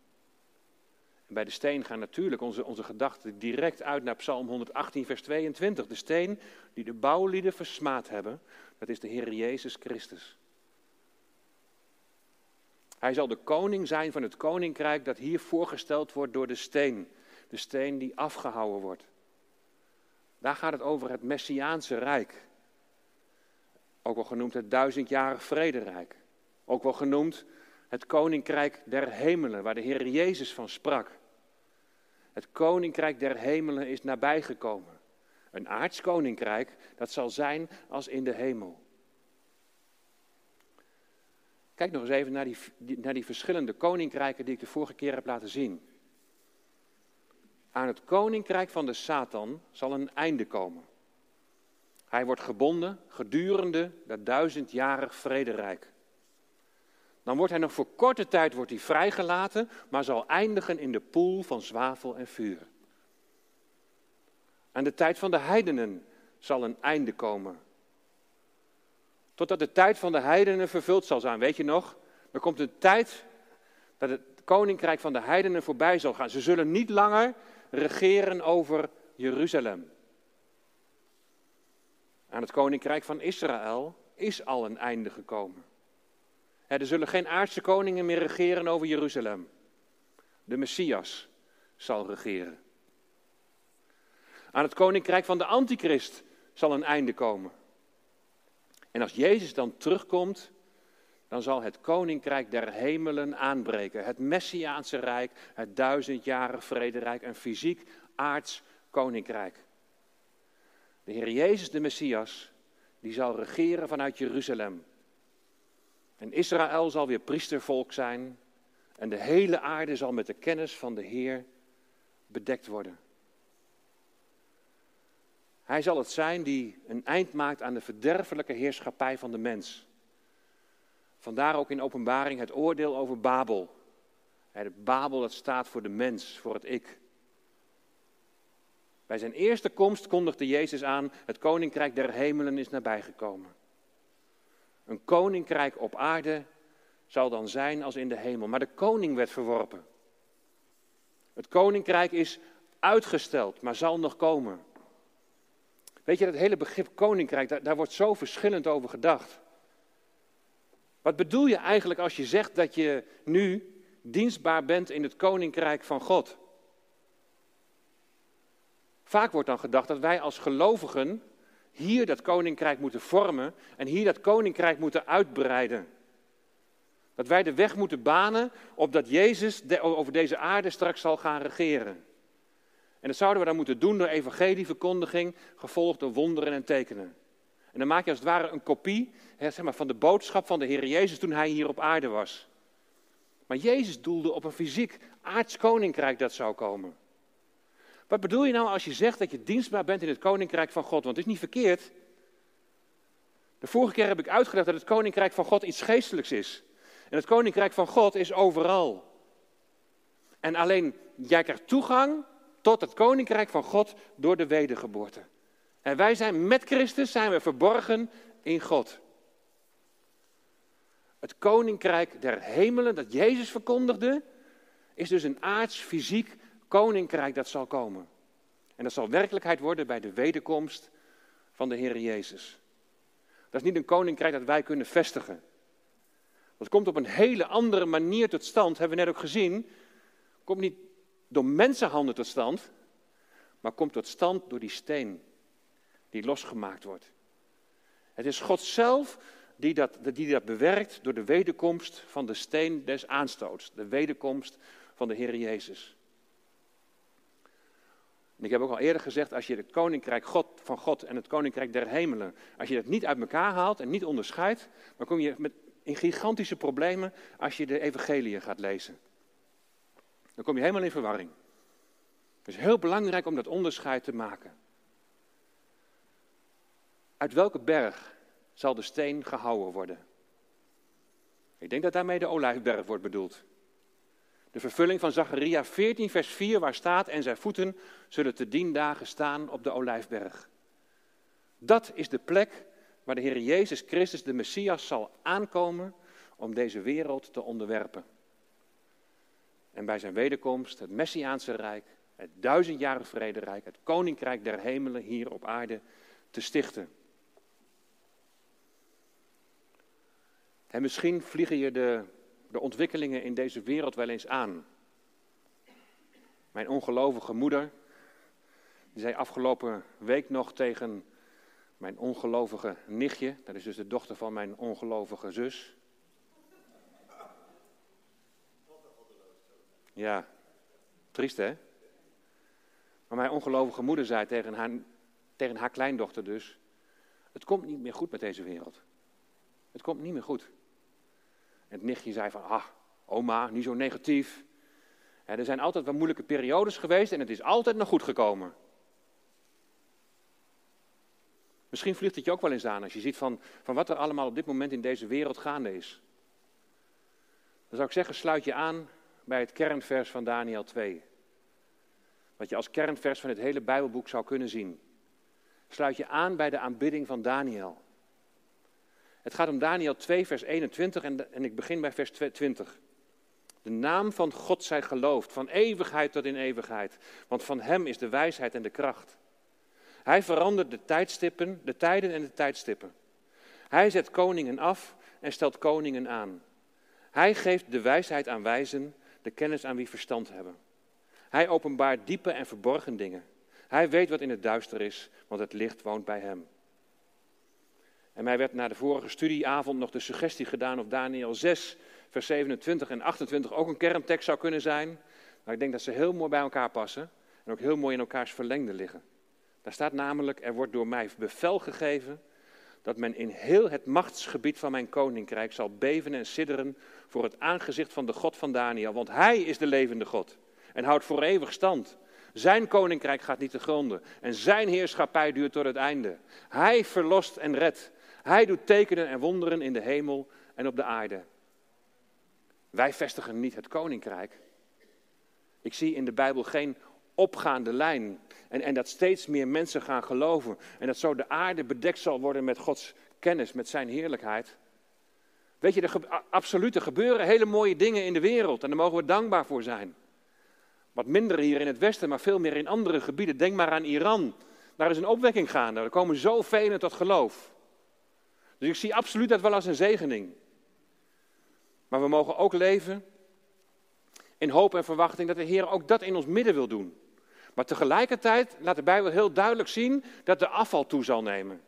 En bij de steen gaan natuurlijk onze, onze gedachten direct uit naar Psalm 118, vers 22. De steen die de bouwlieden versmaad hebben, dat is de Heer Jezus Christus. Hij zal de koning zijn van het koninkrijk dat hier voorgesteld wordt door de steen de steen die afgehouwen wordt. Daar gaat het over het Messiaanse Rijk. Ook wel genoemd het duizendjarig vrederijk. Ook wel genoemd het koninkrijk der hemelen, waar de Heer Jezus van sprak. Het koninkrijk der hemelen is nabijgekomen. Een aards koninkrijk, dat zal zijn als in de hemel. Kijk nog eens even naar die, naar die verschillende koninkrijken die ik de vorige keer heb laten zien. Aan het koninkrijk van de Satan zal een einde komen. Hij wordt gebonden gedurende dat duizendjarig vrederijk. Dan wordt hij nog voor korte tijd wordt hij vrijgelaten, maar zal eindigen in de poel van zwavel en vuur. Aan de tijd van de heidenen zal een einde komen. Totdat de tijd van de heidenen vervuld zal zijn. Weet je nog? Er komt een tijd dat het koninkrijk van de heidenen voorbij zal gaan. Ze zullen niet langer regeren over Jeruzalem. Aan het koninkrijk van Israël is al een einde gekomen. Er zullen geen aardse koningen meer regeren over Jeruzalem. De Messias zal regeren. Aan het koninkrijk van de Antichrist zal een einde komen. En als Jezus dan terugkomt, dan zal het koninkrijk der hemelen aanbreken. Het Messiaanse rijk, het duizendjarig vrederijk, een fysiek aards koninkrijk. De Heer Jezus, de Messias, die zal regeren vanuit Jeruzalem. En Israël zal weer priestervolk zijn. En de hele aarde zal met de kennis van de Heer bedekt worden. Hij zal het zijn die een eind maakt aan de verderfelijke heerschappij van de mens Vandaar ook in openbaring het oordeel over Babel. Het Babel dat staat voor de mens, voor het ik. Bij zijn eerste komst kondigde Jezus aan, het koninkrijk der hemelen is nabijgekomen. Een koninkrijk op aarde zal dan zijn als in de hemel. Maar de koning werd verworpen. Het koninkrijk is uitgesteld, maar zal nog komen. Weet je, dat hele begrip koninkrijk, daar, daar wordt zo verschillend over gedacht. Wat bedoel je eigenlijk als je zegt dat je nu dienstbaar bent in het koninkrijk van God? Vaak wordt dan gedacht dat wij als gelovigen hier dat koninkrijk moeten vormen en hier dat koninkrijk moeten uitbreiden. Dat wij de weg moeten banen opdat Jezus over deze aarde straks zal gaan regeren. En dat zouden we dan moeten doen door evangelieverkondiging, gevolgd door wonderen en tekenen. En dan maak je als het ware een kopie hè, zeg maar, van de boodschap van de Heer Jezus toen hij hier op aarde was. Maar Jezus doelde op een fysiek aards koninkrijk dat zou komen. Wat bedoel je nou als je zegt dat je dienstbaar bent in het koninkrijk van God? Want het is niet verkeerd. De vorige keer heb ik uitgelegd dat het koninkrijk van God iets geestelijks is. En het koninkrijk van God is overal. En alleen jij krijgt toegang tot het koninkrijk van God door de wedergeboorte. En wij zijn met Christus zijn we verborgen in God. Het koninkrijk der hemelen dat Jezus verkondigde, is dus een aards fysiek koninkrijk dat zal komen. En dat zal werkelijkheid worden bij de wederkomst van de Heer Jezus. Dat is niet een koninkrijk dat wij kunnen vestigen. Dat komt op een hele andere manier tot stand, hebben we net ook gezien. Komt niet door mensenhanden tot stand, maar komt tot stand door die steen die losgemaakt wordt. Het is God zelf die dat, die dat bewerkt door de wederkomst van de steen des aanstoots, de wederkomst van de Heer Jezus. En ik heb ook al eerder gezegd, als je het koninkrijk God, van God en het koninkrijk der hemelen, als je dat niet uit elkaar haalt en niet onderscheidt, dan kom je met, in gigantische problemen als je de evangelie gaat lezen. Dan kom je helemaal in verwarring. Het is heel belangrijk om dat onderscheid te maken. Uit welke berg zal de steen gehouden worden? Ik denk dat daarmee de olijfberg wordt bedoeld. De vervulling van Zacharia 14, vers 4, waar staat: En zijn voeten zullen te dien dagen staan op de olijfberg. Dat is de plek waar de Heer Jezus Christus, de Messias, zal aankomen om deze wereld te onderwerpen. En bij zijn wederkomst het Messiaanse Rijk, het duizendjarige vrederijk, het koninkrijk der hemelen hier op aarde te stichten. En misschien vliegen je de, de ontwikkelingen in deze wereld wel eens aan. Mijn ongelovige moeder, die zei afgelopen week nog tegen mijn ongelovige nichtje, dat is dus de dochter van mijn ongelovige zus. Ja, triest hè? Maar mijn ongelovige moeder zei tegen haar, tegen haar kleindochter dus, het komt niet meer goed met deze wereld. Het komt niet meer goed. En het nichtje zei van, ah, oma, niet zo negatief. er zijn altijd wel moeilijke periodes geweest en het is altijd nog goed gekomen. Misschien vliegt het je ook wel eens aan als je ziet van, van wat er allemaal op dit moment in deze wereld gaande is. Dan zou ik zeggen, sluit je aan bij het kernvers van Daniel 2. Wat je als kernvers van het hele Bijbelboek zou kunnen zien. Sluit je aan bij de aanbidding van Daniel. Het gaat om Daniel 2, vers 21 en, en ik begin bij vers 20. De naam van God zij geloofd, van eeuwigheid tot in eeuwigheid, want van Hem is de wijsheid en de kracht. Hij verandert de tijdstippen, de tijden en de tijdstippen. Hij zet koningen af en stelt koningen aan. Hij geeft de wijsheid aan wijzen, de kennis aan wie verstand hebben. Hij openbaart diepe en verborgen dingen. Hij weet wat in het duister is, want het licht woont bij hem. En mij werd na de vorige studieavond nog de suggestie gedaan of Daniel 6, vers 27 en 28 ook een kerntekst zou kunnen zijn. Maar ik denk dat ze heel mooi bij elkaar passen en ook heel mooi in elkaars verlengde liggen. Daar staat namelijk, er wordt door mij bevel gegeven dat men in heel het machtsgebied van mijn koninkrijk zal beven en sidderen voor het aangezicht van de God van Daniel. Want hij is de levende God en houdt voor eeuwig stand. Zijn koninkrijk gaat niet te gronden en zijn heerschappij duurt tot het einde. Hij verlost en redt. Hij doet tekenen en wonderen in de hemel en op de aarde. Wij vestigen niet het koninkrijk. Ik zie in de Bijbel geen opgaande lijn. En, en dat steeds meer mensen gaan geloven. En dat zo de aarde bedekt zal worden met Gods kennis, met zijn heerlijkheid. Weet je, er absoluut, er gebeuren hele mooie dingen in de wereld. En daar mogen we dankbaar voor zijn. Wat minder hier in het Westen, maar veel meer in andere gebieden. Denk maar aan Iran. Daar is een opwekking gaande. Er komen zoveel tot geloof. Dus ik zie absoluut dat wel als een zegening. Maar we mogen ook leven in hoop en verwachting dat de Heer ook dat in ons midden wil doen. Maar tegelijkertijd laat de Bijbel heel duidelijk zien dat de afval toe zal nemen.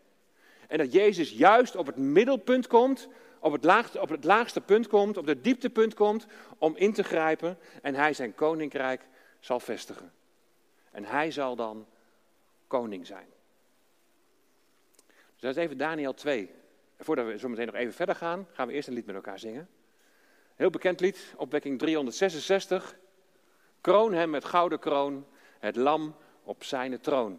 En dat Jezus juist op het middelpunt komt, op het, laagste, op het laagste punt komt, op het dieptepunt komt om in te grijpen en hij zijn koninkrijk zal vestigen. En hij zal dan koning zijn. Dus dat is even Daniel 2. voordat we zo meteen nog even verder gaan, gaan we eerst een lied met elkaar zingen. Heel bekend lied, opwekking 366. Kroon hem met gouden kroon, het lam op zijn troon.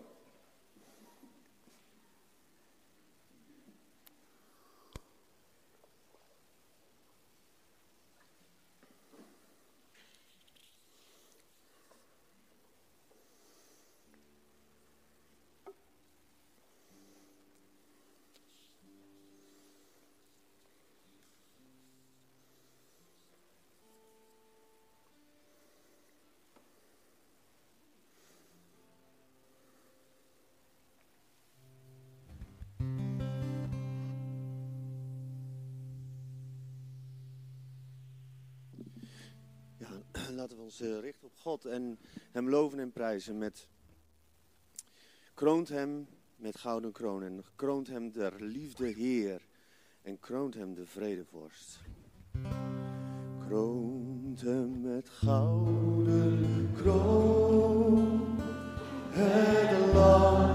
Ons eh, richten op God en Hem loven en prijzen met kroont Hem met gouden kroon en kroont Hem der liefde Heer en kroont Hem de vredevorst. Kroont Hem met gouden kroon, het lam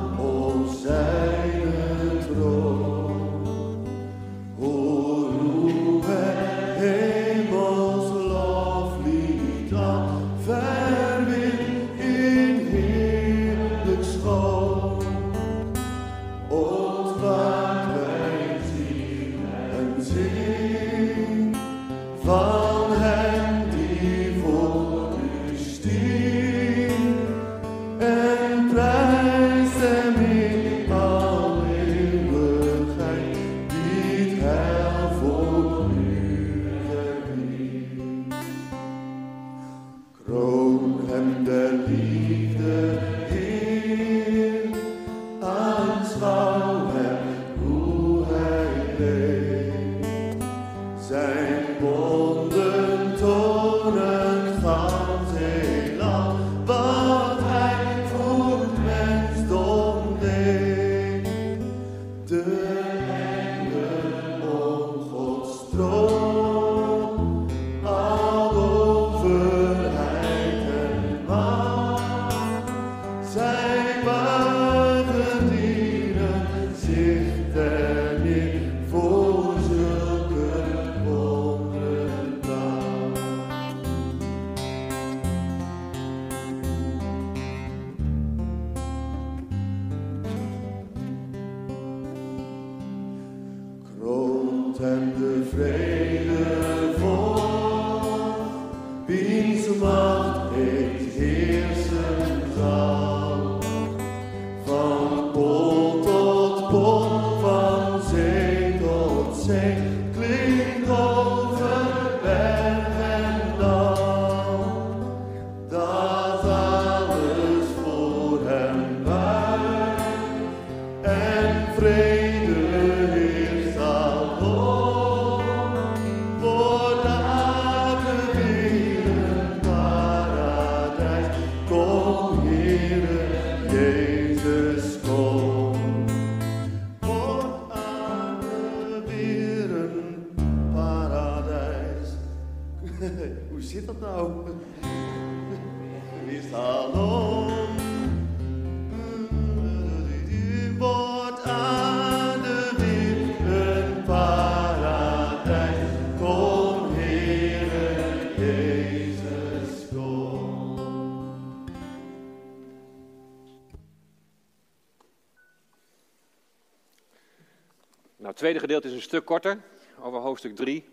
tweede gedeelte is een stuk korter. over hoofdstuk 3. Daar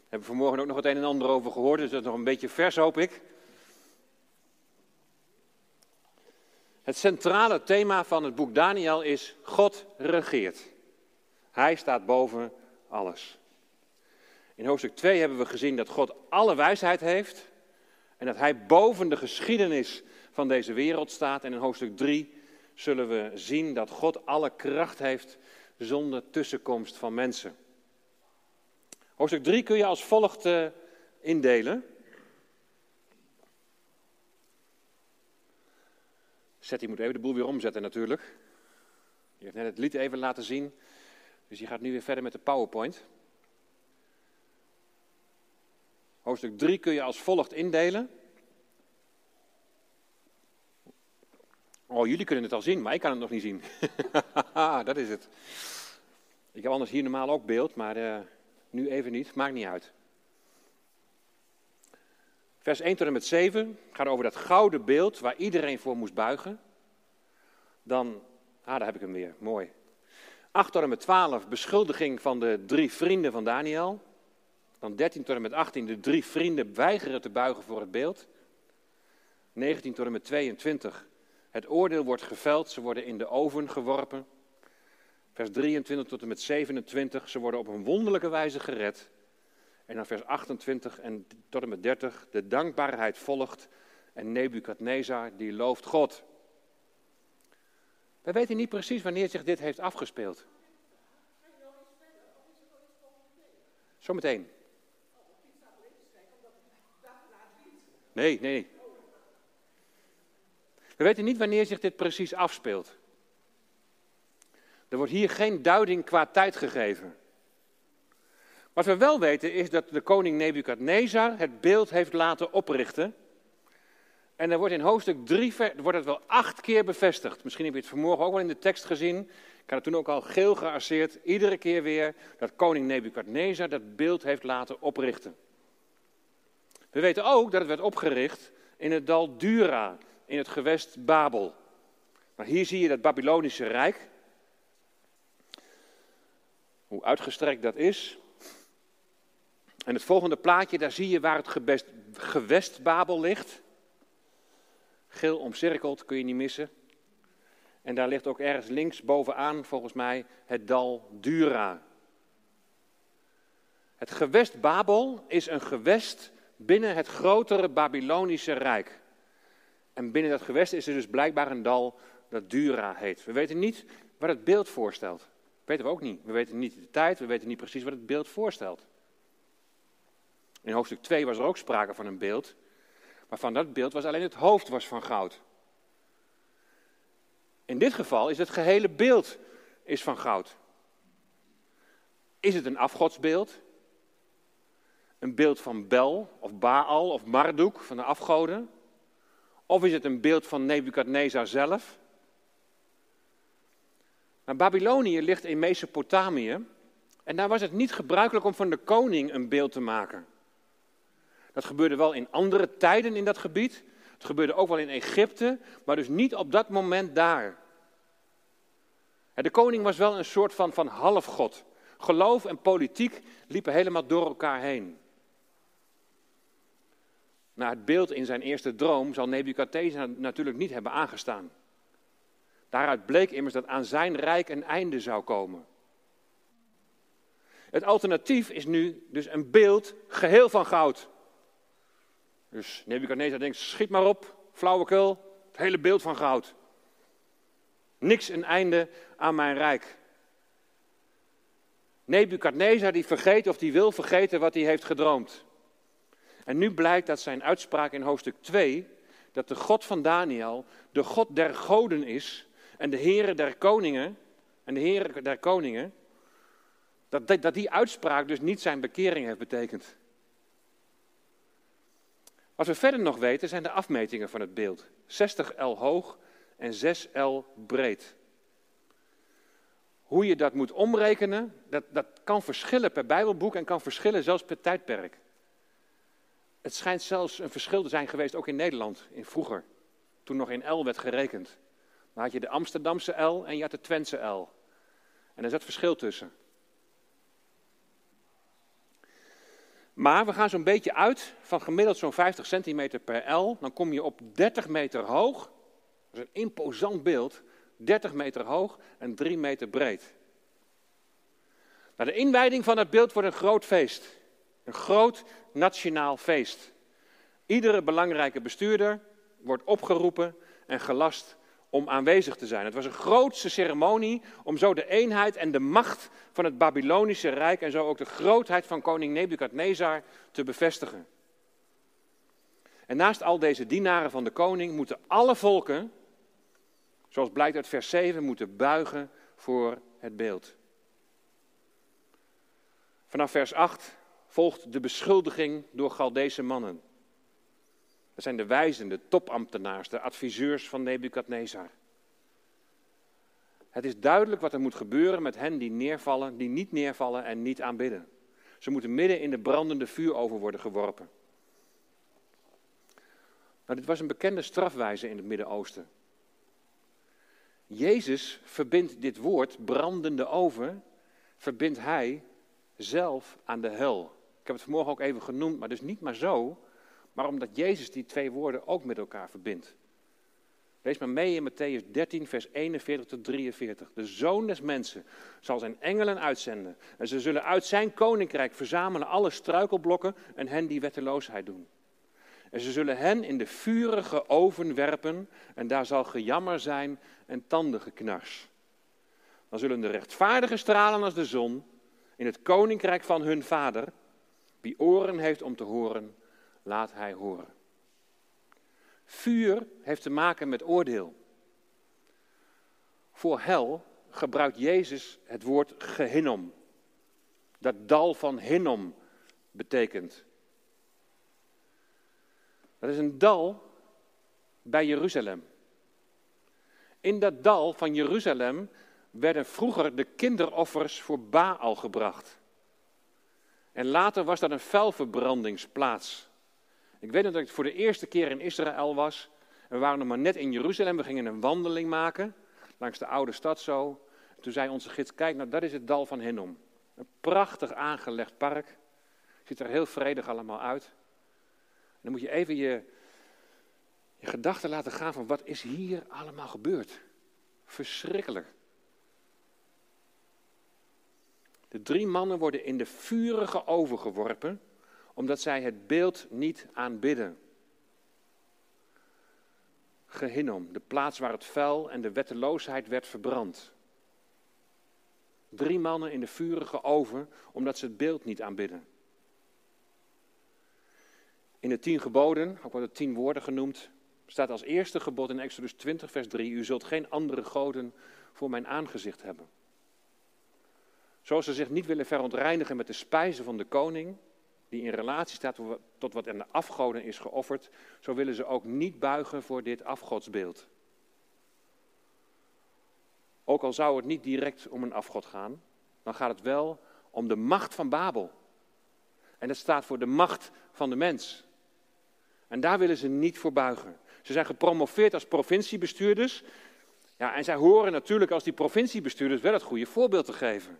hebben we vanmorgen ook nog het een en ander over gehoord, dus dat is nog een beetje vers, hoop ik. Het centrale thema van het boek Daniel is God regeert. Hij staat boven alles. In hoofdstuk 2 hebben we gezien dat God alle wijsheid heeft en dat hij boven de geschiedenis van deze wereld staat. En in hoofdstuk 3 zullen we zien dat God alle kracht heeft zonder tussenkomst van mensen. Hoofdstuk 3 kun je als volgt uh, indelen. Zet, die moet even de boel weer omzetten natuurlijk. Je heeft net het lied even laten zien. Dus je gaat nu weer verder met de PowerPoint. Hoofdstuk 3 kun je als volgt indelen. Oh, jullie kunnen het al zien, maar ik kan het nog niet zien. dat is het. Ik heb anders hier normaal ook beeld, maar uh, nu even niet. Maakt niet uit. Vers 1 tot en met 7 gaat over dat gouden beeld waar iedereen voor moest buigen. Dan, ah, daar heb ik hem weer, mooi. 8 tot en met 12, beschuldiging van de drie vrienden van Daniel. Dan 13 tot en met 18, de drie vrienden weigeren te buigen voor het beeld. 19 tot en met 22, het oordeel wordt geveld, ze worden in de oven geworpen. Vers 23 tot en met 27, ze worden op een wonderlijke wijze gered. En dan vers 28 en tot en met 30, de dankbaarheid volgt en Nebukadnezar die looft God. We weten niet precies wanneer zich dit heeft afgespeeld. Zometeen. Nee, nee. We weten niet wanneer zich dit precies afspeelt. Er wordt hier geen duiding qua tijd gegeven. Wat we wel weten is dat de koning Nebukadnezar het beeld heeft laten oprichten. En er wordt in hoofdstuk 3 wordt het wel acht keer bevestigd. Misschien heb je het vanmorgen ook wel in de tekst gezien. Ik had het toen ook al geel gearseerd. Iedere keer weer dat koning Nebukadnezar dat beeld heeft laten oprichten. We weten ook dat het werd opgericht in het dal Dura, in het gewest Babel. Maar hier zie je dat Babylonische Rijk. Hoe uitgestrekt dat is. En het volgende plaatje, daar zie je waar het gewest, gewest Babel ligt. Geel omcirkeld, kun je niet missen. En daar ligt ook ergens links bovenaan, volgens mij, het dal Dura. Het gewest Babel is een gewest binnen het grotere Babylonische Rijk. En binnen dat gewest is er dus blijkbaar een dal dat Dura heet. We weten niet wat het beeld voorstelt. Dat weten we ook niet. We weten niet de tijd, we weten niet precies wat het beeld voorstelt. In hoofdstuk 2 was er ook sprake van een beeld. Maar van dat beeld was alleen het hoofd was van goud. In dit geval is het gehele beeld is van goud. Is het een afgodsbeeld? Een beeld van Bel of Baal of Marduk van de afgoden? Of is het een beeld van Nebukadnezar zelf? Maar Babylonië ligt in Mesopotamië en daar was het niet gebruikelijk om van de koning een beeld te maken. Dat gebeurde wel in andere tijden in dat gebied. Het gebeurde ook wel in Egypte, maar dus niet op dat moment daar. De koning was wel een soort van, van halfgod. Geloof en politiek liepen helemaal door elkaar heen. Naar het beeld in zijn eerste droom zal Nebukadnezar natuurlijk niet hebben aangestaan. Daaruit bleek immers dat aan zijn rijk een einde zou komen. Het alternatief is nu dus een beeld geheel van goud. Dus Nebukadnezar denkt, schiet maar op, flauwekul, het hele beeld van goud. Niks een einde aan mijn rijk. Nebukadnezar die vergeet of die wil vergeten wat hij heeft gedroomd. En nu blijkt dat zijn uitspraak in hoofdstuk 2, dat de God van Daniel de God der goden is en de Heere der koningen, en de Heere der koningen, dat, dat die uitspraak dus niet zijn bekering heeft betekend. Wat we verder nog weten zijn de afmetingen van het beeld. 60 L hoog en 6 L breed. Hoe je dat moet omrekenen, dat, dat kan verschillen per Bijbelboek en kan verschillen zelfs per tijdperk. Het schijnt zelfs een verschil te zijn geweest ook in Nederland, in vroeger, toen nog in L werd gerekend. Dan had je de Amsterdamse L en je had de Twentse L. En er zat verschil tussen. Maar we gaan zo'n beetje uit van gemiddeld zo'n 50 centimeter per L. Dan kom je op 30 meter hoog. Dat is een imposant beeld. 30 meter hoog en 3 meter breed. Na de inwijding van het beeld wordt een groot feest. Een groot nationaal feest. Iedere belangrijke bestuurder wordt opgeroepen en gelast om aanwezig te zijn. Het was een grootste ceremonie om zo de eenheid en de macht van het Babylonische Rijk en zo ook de grootheid van koning Nebukadnezar te bevestigen. En naast al deze dienaren van de koning moeten alle volken, zoals blijkt uit vers 7, moeten buigen voor het beeld. Vanaf vers 8 volgt de beschuldiging door Galdese mannen. Dat zijn de wijzen, de topambtenaars, de adviseurs van Nebukadnezar. Het is duidelijk wat er moet gebeuren met hen die neervallen, die niet neervallen en niet aanbidden. Ze moeten midden in de brandende vuuroven worden geworpen. Nou, dit was een bekende strafwijze in het Midden-Oosten. Jezus verbindt dit woord, brandende oven, verbindt hij zelf aan de hel. Ik heb het vanmorgen ook even genoemd, maar dus niet maar zo, maar omdat Jezus die twee woorden ook met elkaar verbindt. Lees maar mee in Matthäus 13, vers 41 tot 43. De zoon des mensen zal zijn engelen uitzenden. En ze zullen uit zijn koninkrijk verzamelen alle struikelblokken en hen die wetteloosheid doen. En ze zullen hen in de vurige oven werpen en daar zal gejammer zijn en tandengeknars. Dan zullen de rechtvaardigen stralen als de zon in het koninkrijk van hun vader. Wie oren heeft om te horen, laat hij horen. Vuur heeft te maken met oordeel. Voor hel gebruikt Jezus het woord Gehinnom. Dat dal van Hinnom betekent. Dat is een dal bij Jeruzalem. In dat dal van Jeruzalem werden vroeger de kinderoffers voor Baal gebracht. En later was dat een vuilverbrandingsplaats. Ik weet nog dat ik voor de eerste keer in Israël was. we waren nog maar net in Jeruzalem. We gingen een wandeling maken langs de oude stad zo. Toen zei onze gids, kijk nou, dat is het dal van Hinnom. Een prachtig aangelegd park. Ziet er heel vredig allemaal uit. Dan moet je even je, je gedachten laten gaan van wat is hier allemaal gebeurd. Verschrikkelijk. De drie mannen worden in de vurige oven geworpen omdat zij het beeld niet aanbidden. Gehinnom, de plaats waar het vuil en de wetteloosheid werd verbrand. Drie mannen in de vurige oven, omdat ze het beeld niet aanbidden. In de tien geboden, ook worden tien woorden genoemd, staat als eerste gebod in Exodus 20, vers 3: U zult geen andere goden voor mijn aangezicht hebben. Zoals ze zich niet willen verontreinigen met de spijzen van de koning, die in relatie staat tot wat aan de afgoden is geofferd, zo willen ze ook niet buigen voor dit afgodsbeeld. Ook al zou het niet direct om een afgod gaan, dan gaat het wel om de macht van Babel. En dat staat voor de macht van de mens. En daar willen ze niet voor buigen. Ze zijn gepromoveerd als provinciebestuurders. Ja, en zij horen natuurlijk als die provinciebestuurders wel het goede voorbeeld te geven.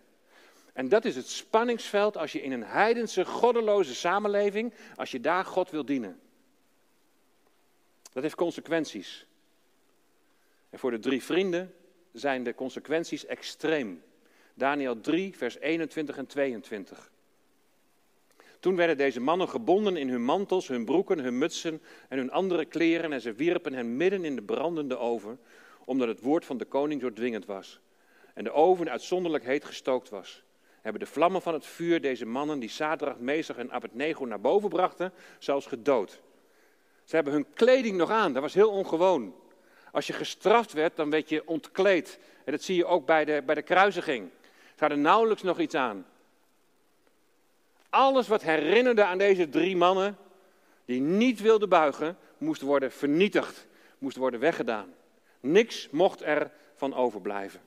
En dat is het spanningsveld als je in een heidense, goddeloze samenleving, als je daar God wil dienen. Dat heeft consequenties. En voor de drie vrienden zijn de consequenties extreem. Daniel 3, vers 21 en 22. Toen werden deze mannen gebonden in hun mantels, hun broeken, hun mutsen en hun andere kleren en ze wierpen hen midden in de brandende oven, omdat het woord van de koning zo dwingend was. En de oven uitzonderlijk heet gestookt was hebben de vlammen van het vuur deze mannen die Sadrach, Mesach en Abednego naar boven brachten, zelfs gedood. Ze hebben hun kleding nog aan, dat was heel ongewoon. Als je gestraft werd, dan werd je ontkleed. En dat zie je ook bij de, bij de kruisiging. Ze hadden nauwelijks nog iets aan. Alles wat herinnerde aan deze drie mannen, die niet wilden buigen, moest worden vernietigd, moest worden weggedaan. Niks mocht er van overblijven.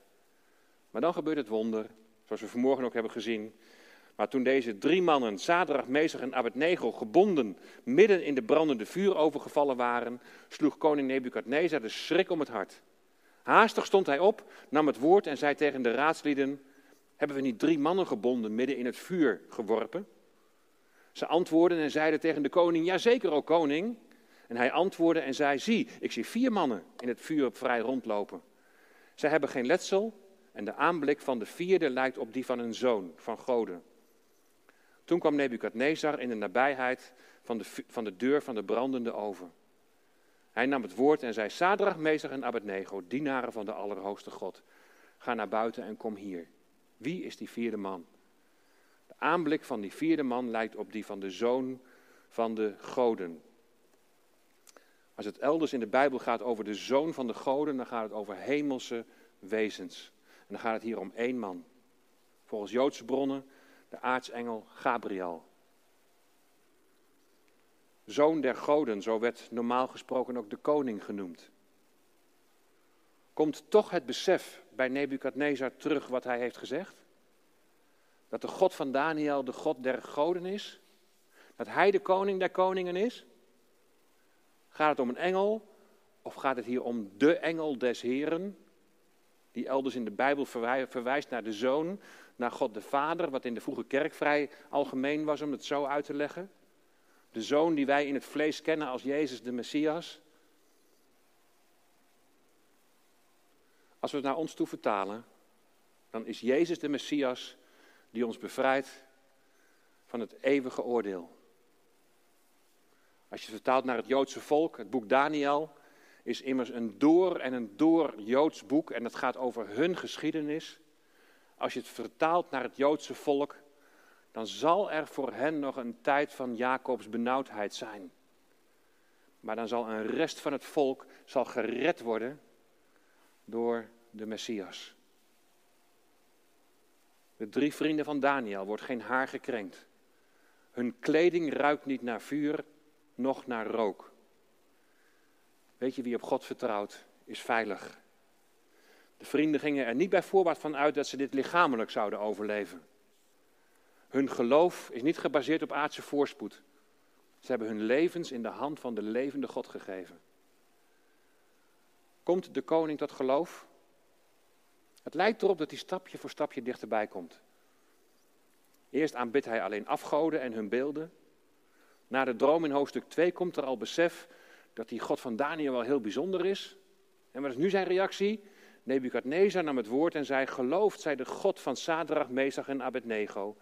Maar dan gebeurt het wonder Zoals we vanmorgen ook hebben gezien. Maar toen deze drie mannen, Zadrach, Mesach en Abednego, gebonden midden in de brandende vuur overgevallen waren, sloeg koning Nebukadnezar de schrik om het hart. Haastig stond hij op, nam het woord en zei tegen de raadslieden, hebben we niet drie mannen gebonden midden in het vuur geworpen? Ze antwoordden en zeiden tegen de koning, ja zeker, o koning. En hij antwoordde en zei, zie, ik zie vier mannen in het vuur vrij rondlopen. Zij hebben geen letsel en de aanblik van de vierde lijkt op die van een zoon van goden. Toen kwam Nebukadnezar in de nabijheid van de, van de deur van de brandende oven. Hij nam het woord en zei, Sadrach, Mesach en Abednego, dienaren van de Allerhoogste God, ga naar buiten en kom hier. Wie is die vierde man? De aanblik van die vierde man lijkt op die van de zoon van de goden. Als het elders in de Bijbel gaat over de zoon van de goden, dan gaat het over hemelse wezens. En dan gaat het hier om één man. Volgens Joodse bronnen de aartsengel Gabriel. Zoon der goden, zo werd normaal gesproken ook de koning genoemd. Komt toch het besef bij Nebukadnezar terug wat hij heeft gezegd? Dat de God van Daniel de God der goden is? Dat hij de koning der koningen is? Gaat het om een engel of gaat het hier om de engel des Heren? Die elders in de Bijbel verwijst naar de zoon, naar God de Vader, wat in de vroege kerk vrij algemeen was om het zo uit te leggen. De zoon die wij in het vlees kennen als Jezus de Messias. Als we het naar ons toe vertalen, dan is Jezus de Messias die ons bevrijdt van het eeuwige oordeel. Als je het vertaalt naar het Joodse volk, het boek Daniel is immers een door en een door Joods boek en het gaat over hun geschiedenis. Als je het vertaalt naar het Joodse volk, dan zal er voor hen nog een tijd van Jacobs benauwdheid zijn. Maar dan zal een rest van het volk zal gered worden door de Messias. De drie vrienden van Daniel wordt geen haar gekrenkt. Hun kleding ruikt niet naar vuur, noch naar rook. Weet je wie op God vertrouwt, is veilig. De vrienden gingen er niet bij voorbaat van uit dat ze dit lichamelijk zouden overleven. Hun geloof is niet gebaseerd op aardse voorspoed. Ze hebben hun levens in de hand van de levende God gegeven. Komt de koning tot geloof? Het lijkt erop dat hij stapje voor stapje dichterbij komt. Eerst aanbidt hij alleen afgoden en hun beelden. Na de droom in hoofdstuk 2 komt er al besef dat die God van Daniel wel heel bijzonder is. En wat is nu zijn reactie? Nebukadnezar nam het woord en zei: Gelooft zij de God van Sadrach, Mesach en Abednego,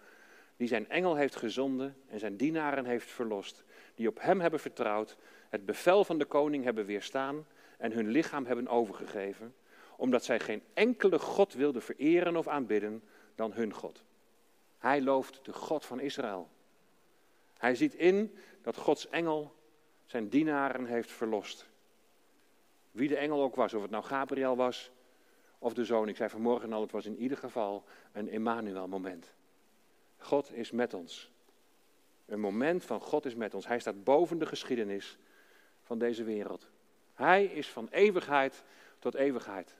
die zijn engel heeft gezonden en zijn dienaren heeft verlost, die op hem hebben vertrouwd, het bevel van de koning hebben weerstaan en hun lichaam hebben overgegeven, omdat zij geen enkele God wilden vereren of aanbidden dan hun God. Hij looft de God van Israël. Hij ziet in dat Gods engel zijn dienaren heeft verlost. Wie de engel ook was, of het nou Gabriel was of de zoon. Ik zei vanmorgen al, het was in ieder geval een Emmanuel-moment. God is met ons. Een moment van God is met ons. Hij staat boven de geschiedenis van deze wereld. Hij is van eeuwigheid tot eeuwigheid.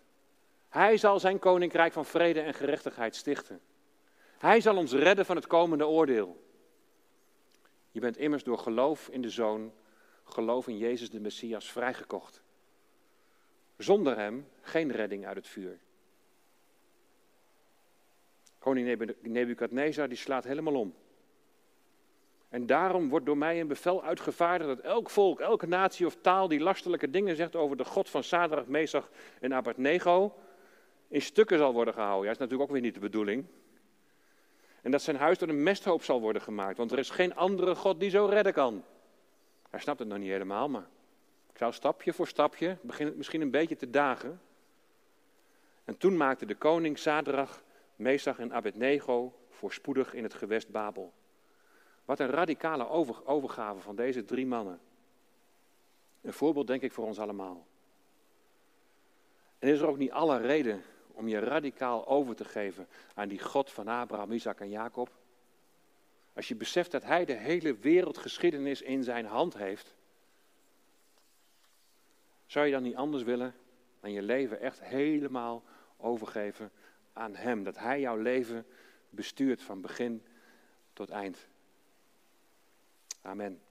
Hij zal zijn koninkrijk van vrede en gerechtigheid stichten. Hij zal ons redden van het komende oordeel. Je bent immers door geloof in de Zoon, geloof in Jezus de Messias vrijgekocht. Zonder hem geen redding uit het vuur. Koning Nebukadnezar die slaat helemaal om. En daarom wordt door mij een bevel uitgevaardigd dat elk volk, elke natie of taal die lastelijke dingen zegt over de God van Sadrach, Mesach en Abednego, in stukken zal worden gehouden. Ja, dat is natuurlijk ook weer niet de bedoeling. En dat zijn huis door een mesthoop zal worden gemaakt, want er is geen andere God die zo redden kan. Hij snapt het nog niet helemaal, maar ik zou stapje voor stapje beginnen misschien een beetje te dagen. En toen maakte de koning Sadrach, Mesach en Abednego voorspoedig in het gewest Babel. Wat een radicale overgave van deze drie mannen. Een voorbeeld denk ik voor ons allemaal. En is er ook niet alle reden om je radicaal over te geven aan die God van Abraham, Isaac en Jacob? Als je beseft dat hij de hele wereldgeschiedenis in zijn hand heeft, zou je dan niet anders willen dan je leven echt helemaal overgeven aan Hem. Dat Hij jouw leven bestuurt van begin tot eind. Amen.